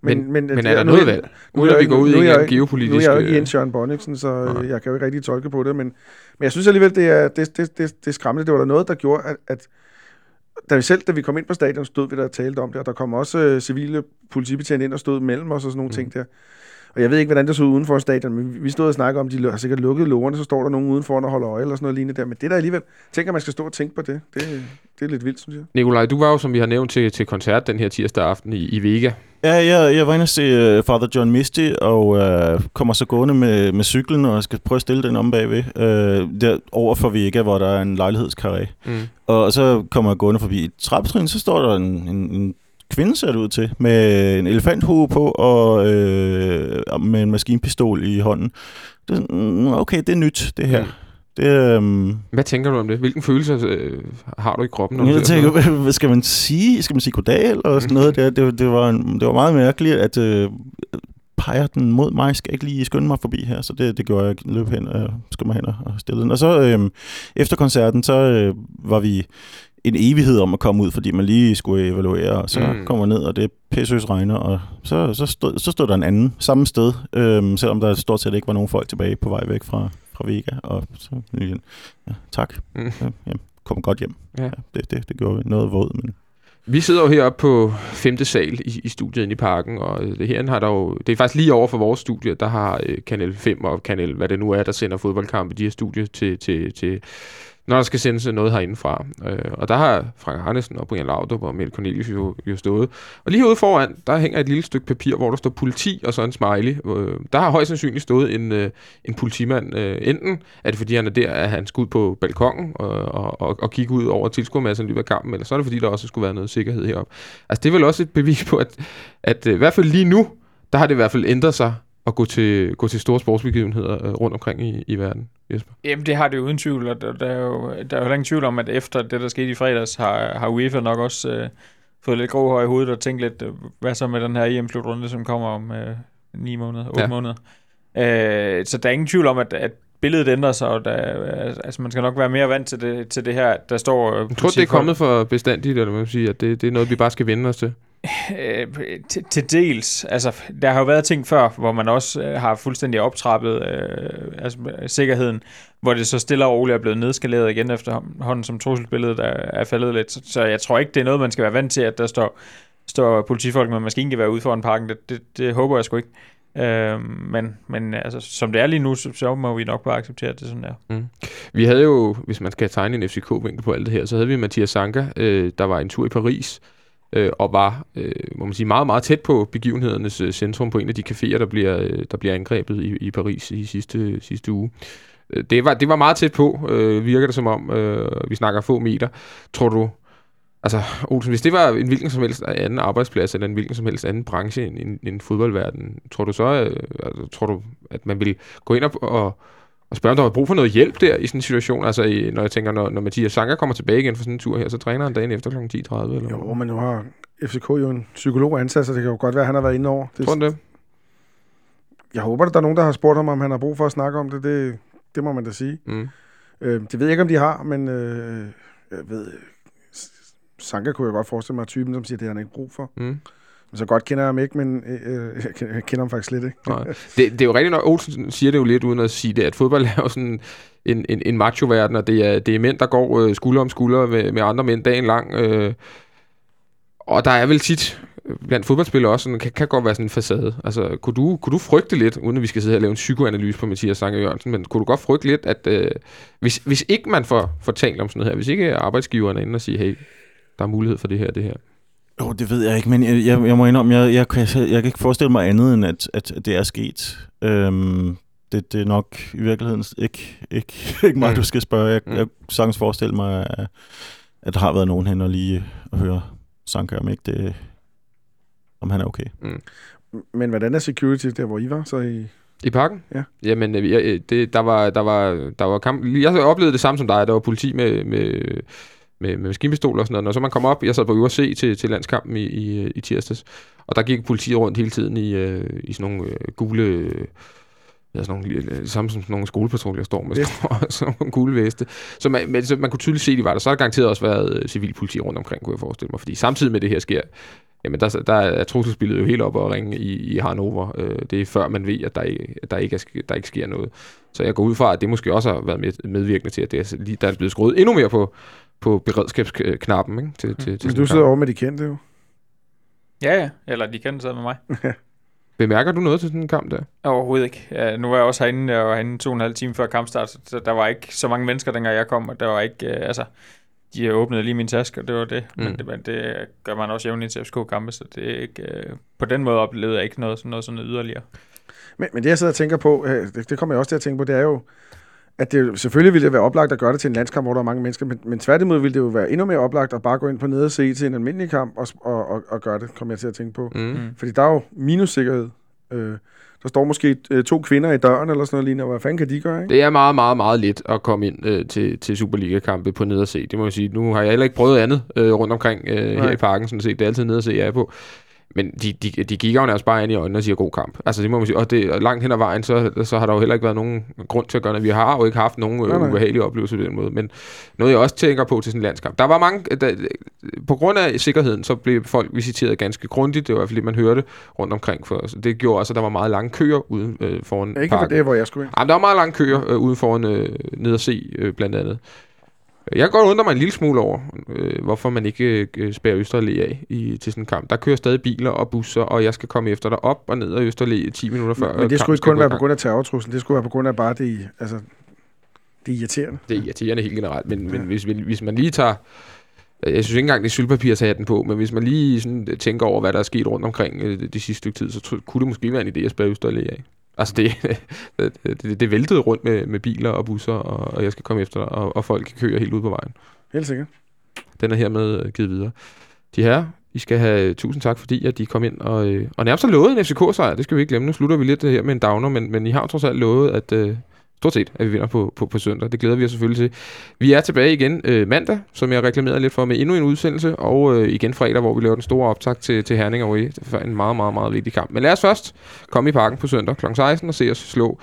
Men, men, men er der noget valg? Uden at vi går ud i en geopolitisk... Nu er jeg jo ikke øh, Jens Jørgen Bonniksen, så øh, jeg kan jo ikke rigtig tolke på det, men, men jeg synes alligevel, det er, det, det, det, det er skræmmende. Det var der noget, der gjorde, at, at da vi selv, da vi kom ind på stadion, stod vi der og talte om det, og der kom også øh, civile politibetjente ind og stod mellem os og sådan nogle mm. ting der. Og jeg ved ikke, hvordan det så ud uden for stadion, men vi- stod og snakkede om, de har sikkert lukket lårene, så står der nogen udenfor og holder øje eller sådan noget lignende der. Men det der alligevel, tænker man skal stå og tænke på det. Det, det er lidt vildt, synes jeg. Nikolaj, du var jo, som vi har nævnt, til, til koncert den her tirsdag aften i, i Vega. Ja, jeg, jeg var inde og se uh, Father John Misty, og uh, kommer så gående med, med cyklen, og skal prøve at stille den om bagved. Uh, der over for Vega, hvor der er en lejlighedskarré. Mm. Og så kommer jeg gående forbi et trappetrin, så står der en, en, en kvinde, ser det ud til, med en elefanthue på og øh, med en maskinpistol i hånden. Det, mm, okay, det er nyt, det her. Mm. Det, øhm, Hvad tænker du om det? Hvilken følelse øh, har du i kroppen? Når du jeg sådan tænker, hvad, skal man sige? Skal man sige goddag eller sådan noget? Det, det, det, var, en, det var meget mærkeligt, at øh, peger den mod mig, skal jeg ikke lige skynde mig forbi her, så det, det gjorde jeg løb hen og skynde mig hen og og stille den. Og så øh, efter koncerten, så øh, var vi en evighed om at komme ud, fordi man lige skulle evaluere, og så Mm. mm. kommer man ned, og det er pæsøs regner, og så, så, stod, så stod der en anden samme sted, øh, selvom der stort set ikke var nogen folk tilbage på vej væk fra, fra Vega, og så igen, ja, tak, Mm. ja, ja, kom godt hjem. Ja. det, det, det gjorde vi. Noget våd, men Vi sidder jo heroppe på femte sal i, i studiet inde i parken, og det her har der jo, det er faktisk lige over for vores studie, der har øh, Kanal 5 og Kanal, hvad det nu er, der sender fodboldkampe, de her studier til, til, til, når der skal sendes noget herindefra. Øh, og der har Frank Harnesen og Brian Laudrup og Mette Cornelius jo, jo stået. Og lige herude foran, der hænger et lille stykke papir, hvor der står politi og så en smiley. Øh, der har højst sandsynligt stået en, øh, en politimand. Øh, enten er det fordi, han er der, at han skal ud på balkongen og, og, og, og kigge ud over tilskuermassen i løbet af kampen, eller så er det fordi, der også skulle være noget sikkerhed heroppe. Altså det er vel også et bevis på, at, at øh, i hvert fald lige nu, der har det i hvert fald ændret sig at gå til, gå til store sportsbegivenheder øh, rundt omkring i, i verden, Jesper? Jamen, det har det jo uden tvivl, og der, der, er jo, der er jo ingen tvivl om, at efter det, der skete i fredags, har, har UEFA nok også øh, fået lidt grå hår i hovedet og tænkt lidt, øh, hvad så med den her EM-slutrunde, som kommer om øh, 9 måneder, 8 ja. måneder. Øh, så der er ingen tvivl om, at, at billedet ændrer sig, og der, altså man skal nok være mere vant til det, til det her, der står... Jeg tror, det er kommet for bestandigt, eller man sige, at det, det er noget, vi bare skal vende os til? Øh, til, til dels. Altså, der har jo været ting før, hvor man også øh, har fuldstændig optrappet øh, altså, sikkerheden, hvor det så stille og roligt er blevet nedskaleret igen efterhånden, som trusselsbilledet er, er faldet lidt. Så, så jeg tror ikke, det er noget, man skal være vant til, at der står, står politifolk med maskingevær ude foran parken. Det, det, det håber jeg sgu ikke. Øh, men men altså, som det er lige nu, så, så må vi nok bare acceptere, at det sådan er. Mm. Vi havde jo, hvis man skal tegne en FCK-vinkel på alt det her, så havde vi Mathias Sanka, øh, der var en tur i Paris, øh, og var øh, må man sige, meget, meget tæt på begivenhedernes øh, centrum på en af de caféer, der bliver, øh, der bliver angrebet i, i Paris i sidste, sidste uge. Øh, det var, det var meget tæt på, øh, virker det som om. Øh, vi snakker få meter. Tror du, altså Olsen, hvis det var en hvilken som helst anden arbejdsplads, eller en hvilken som helst anden branche end, end, end fodboldverden, tror du så, øh, altså, tror du, at man vil gå ind og, og og spørge, om der var brug for noget hjælp der i sådan en situation. Altså, i, når jeg tænker, når, når Mathias Sanger kommer tilbage igen for sådan en tur her, så træner han dagen efter kl. 10.30. Eller jo, men nu har FCK jo en psykolog ansat, så det kan jo godt være, at han har været inde over. Det, Tror det? Jeg håber, at der er nogen, der har spurgt ham, om han har brug for at snakke om det. Det, det må man da sige. Mm. Øh, det ved jeg ikke, om de har, men øh, jeg ved, Sanka kunne jeg godt forestille mig, typen, som siger, at det har han ikke brug for. Mm. Så godt kender jeg ham ikke, men øh, øh jeg kender ham faktisk slet ikke. Nej. Det, det er jo rigtigt, når Olsen siger det jo lidt uden at sige det, at fodbold er jo sådan en, en, en macho-verden, og det er, det er mænd, der går øh, skulder om skulder med, med andre mænd dagen lang. Øh, og der er vel tit øh, blandt fodboldspillere også, sådan, kan, kan godt være sådan en facade. Altså, kunne du, kunne du frygte lidt, uden at vi skal sidde her og lave en psykoanalyse på Mathias Sange Jørgensen, men kunne du godt frygte lidt, at øh, hvis, hvis ikke man får, får talt om sådan noget her, hvis ikke arbejdsgiveren er inde og siger, hey, der er mulighed for det her det her, jo, det ved jeg ikke, men jeg, jeg, jeg må indrømme, jeg, jeg, jeg, jeg kan ikke forestille mig andet, end at, at det er sket. Øhm, det, det er nok i virkeligheden ikke, ikke, ikke mig, mm. du skal spørge. Jeg, mm. jeg sagtens forestille mig, at, at der har været nogen hen og lige at høre Sanka, om ikke det, om han er okay. Mm. Men hvordan er security der, hvor I var så i... I parken? Ja. Jamen, øh, jeg, det, der var, der var, der var kamp... Jeg oplevede det samme som dig. Der var politi med, med med, med maskinpistoler og sådan noget. Når så man kom op, jeg sad på UFC til, til landskampen i, i, i tirsdags, og der gik politiet rundt hele tiden i, øh, i sådan nogle øh, gule... Øh, ja, sådan nogle, øh, samme som sådan nogle skolepatruljer står med sådan nogle gule veste. Så man, men, så man kunne tydeligt se, at de var der. Så har der garanteret også været øh, civilpoliti rundt omkring, kunne jeg forestille mig. Fordi samtidig med det her sker, jamen der, der er trusselsbilledet jo helt op og ringe i, i Hannover. Øh, det er før man ved, at der, ikke, at der, ikke er, der ikke sker noget. Så jeg går ud fra, at det måske også har været med, medvirkende til, at det er, der er blevet skruet endnu mere på, på beredskabsknappen ikke? Til, til, til Men du sidder over med de kendte jo. Ja, ja. Eller de kendte sidder med mig. Bemærker du noget til sådan en kamp der? Overhovedet ikke. Ja, nu var jeg også herinde, jeg var herinde to og en halv time før kampstart, så der var ikke så mange mennesker, dengang jeg kom, og der var ikke, uh, altså, de åbnede lige min taske, og det var det. Mm. Men, det men det gør man også jævnligt til FCK-kampe, så det er ikke, uh, på den måde oplevede jeg ikke noget sådan noget, sådan noget yderligere. Men, men det, jeg sidder og tænker på, øh, det, det kommer jeg også til at tænke på, det er jo, at det selvfølgelig ville det være oplagt at gøre det til en landskamp, hvor der er mange mennesker, men, men tværtimod ville det jo være endnu mere oplagt at bare gå ind på nede og se til en almindelig kamp og, og, og, og gøre det, kommer jeg til at tænke på. Mm. mm. Fordi der er jo minussikkerhed. Øh, der står måske øh, to kvinder i døren eller sådan noget lignende. Hvad fanden kan de gøre, ikke? Det er meget, meget, meget let at komme ind øh, til, til Superliga-kampe på ned og se. Det må jeg sige. Nu har jeg heller ikke prøvet andet øh, rundt omkring øh, her i parken, sådan set. Det er altid ned og se, jeg er på. Men de, de, de kigger jo nærmest bare ind i øjnene og siger god kamp. Altså det må man sige. Og, det, langt hen ad vejen, så, så har der jo heller ikke været nogen grund til at gøre det. Vi har jo ikke haft nogen øh, ubehagelige oplevelser på den måde. Men noget jeg også tænker på til sådan en landskamp. Der var mange... Der, på grund af sikkerheden, så blev folk visiteret ganske grundigt. Det var i hvert fald det, man hørte rundt omkring. For, så det gjorde også, at der var meget lange køer uden øh, foran Ikke for det, hvor jeg skulle ind. Jamen, der var meget lange køer øh, uden foran øh, ned og se, øh, blandt andet. Jeg kan godt undre mig en lille smule over, øh, hvorfor man ikke øh, spærer Østerlæ af i, til sådan en kamp. Der kører stadig biler og busser, og jeg skal komme efter dig op og ned af Østerlæ 10 minutter før. Men, men det skulle ikke kun være på grund af terrortruslen, det skulle være på grund af bare det, altså, Det er irriterende. Det er irriterende helt generelt, men, men Ja. hvis, vi- hvis man lige tager... Jeg synes ikke engang, det er sølvpapir at tage den på, men hvis man lige sådan tænker over, hvad der er sket rundt omkring øh, det sidste stykke tid, så kunne det måske være en idé at spørge Østerlæge af. Altså, det, det, det, det væltede rundt med, med biler og busser, og, og jeg skal komme efter, og, og folk kører helt ud på vejen. Helt sikkert. Den er hermed øh, givet videre. De her, I skal have tusind tak, fordi at de kom ind og, øh, og nærmest har lovet en FCK-sejr. Det skal vi ikke glemme. Nu slutter vi lidt her med en downer, men, men I har trods alt lovet, at øh, stort set, at vi vinder på, på, på søndag. Det glæder vi os selvfølgelig til. Vi er tilbage igen øh, mandag, som jeg reklamerede lidt for, med endnu en udsendelse, og øh, igen fredag, hvor vi laver den store optag til, til Herning og Det en meget, meget, meget vigtig kamp. Men lad os først komme i parken på søndag kl. 16 og se os slå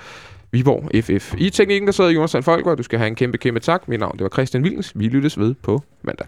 Viborg FF. I teknikken, der sidder Jonas Sand Folker, og du skal have en kæmpe, kæmpe tak. Mit navn det var Christian Wilens. Vi lyttes ved på mandag.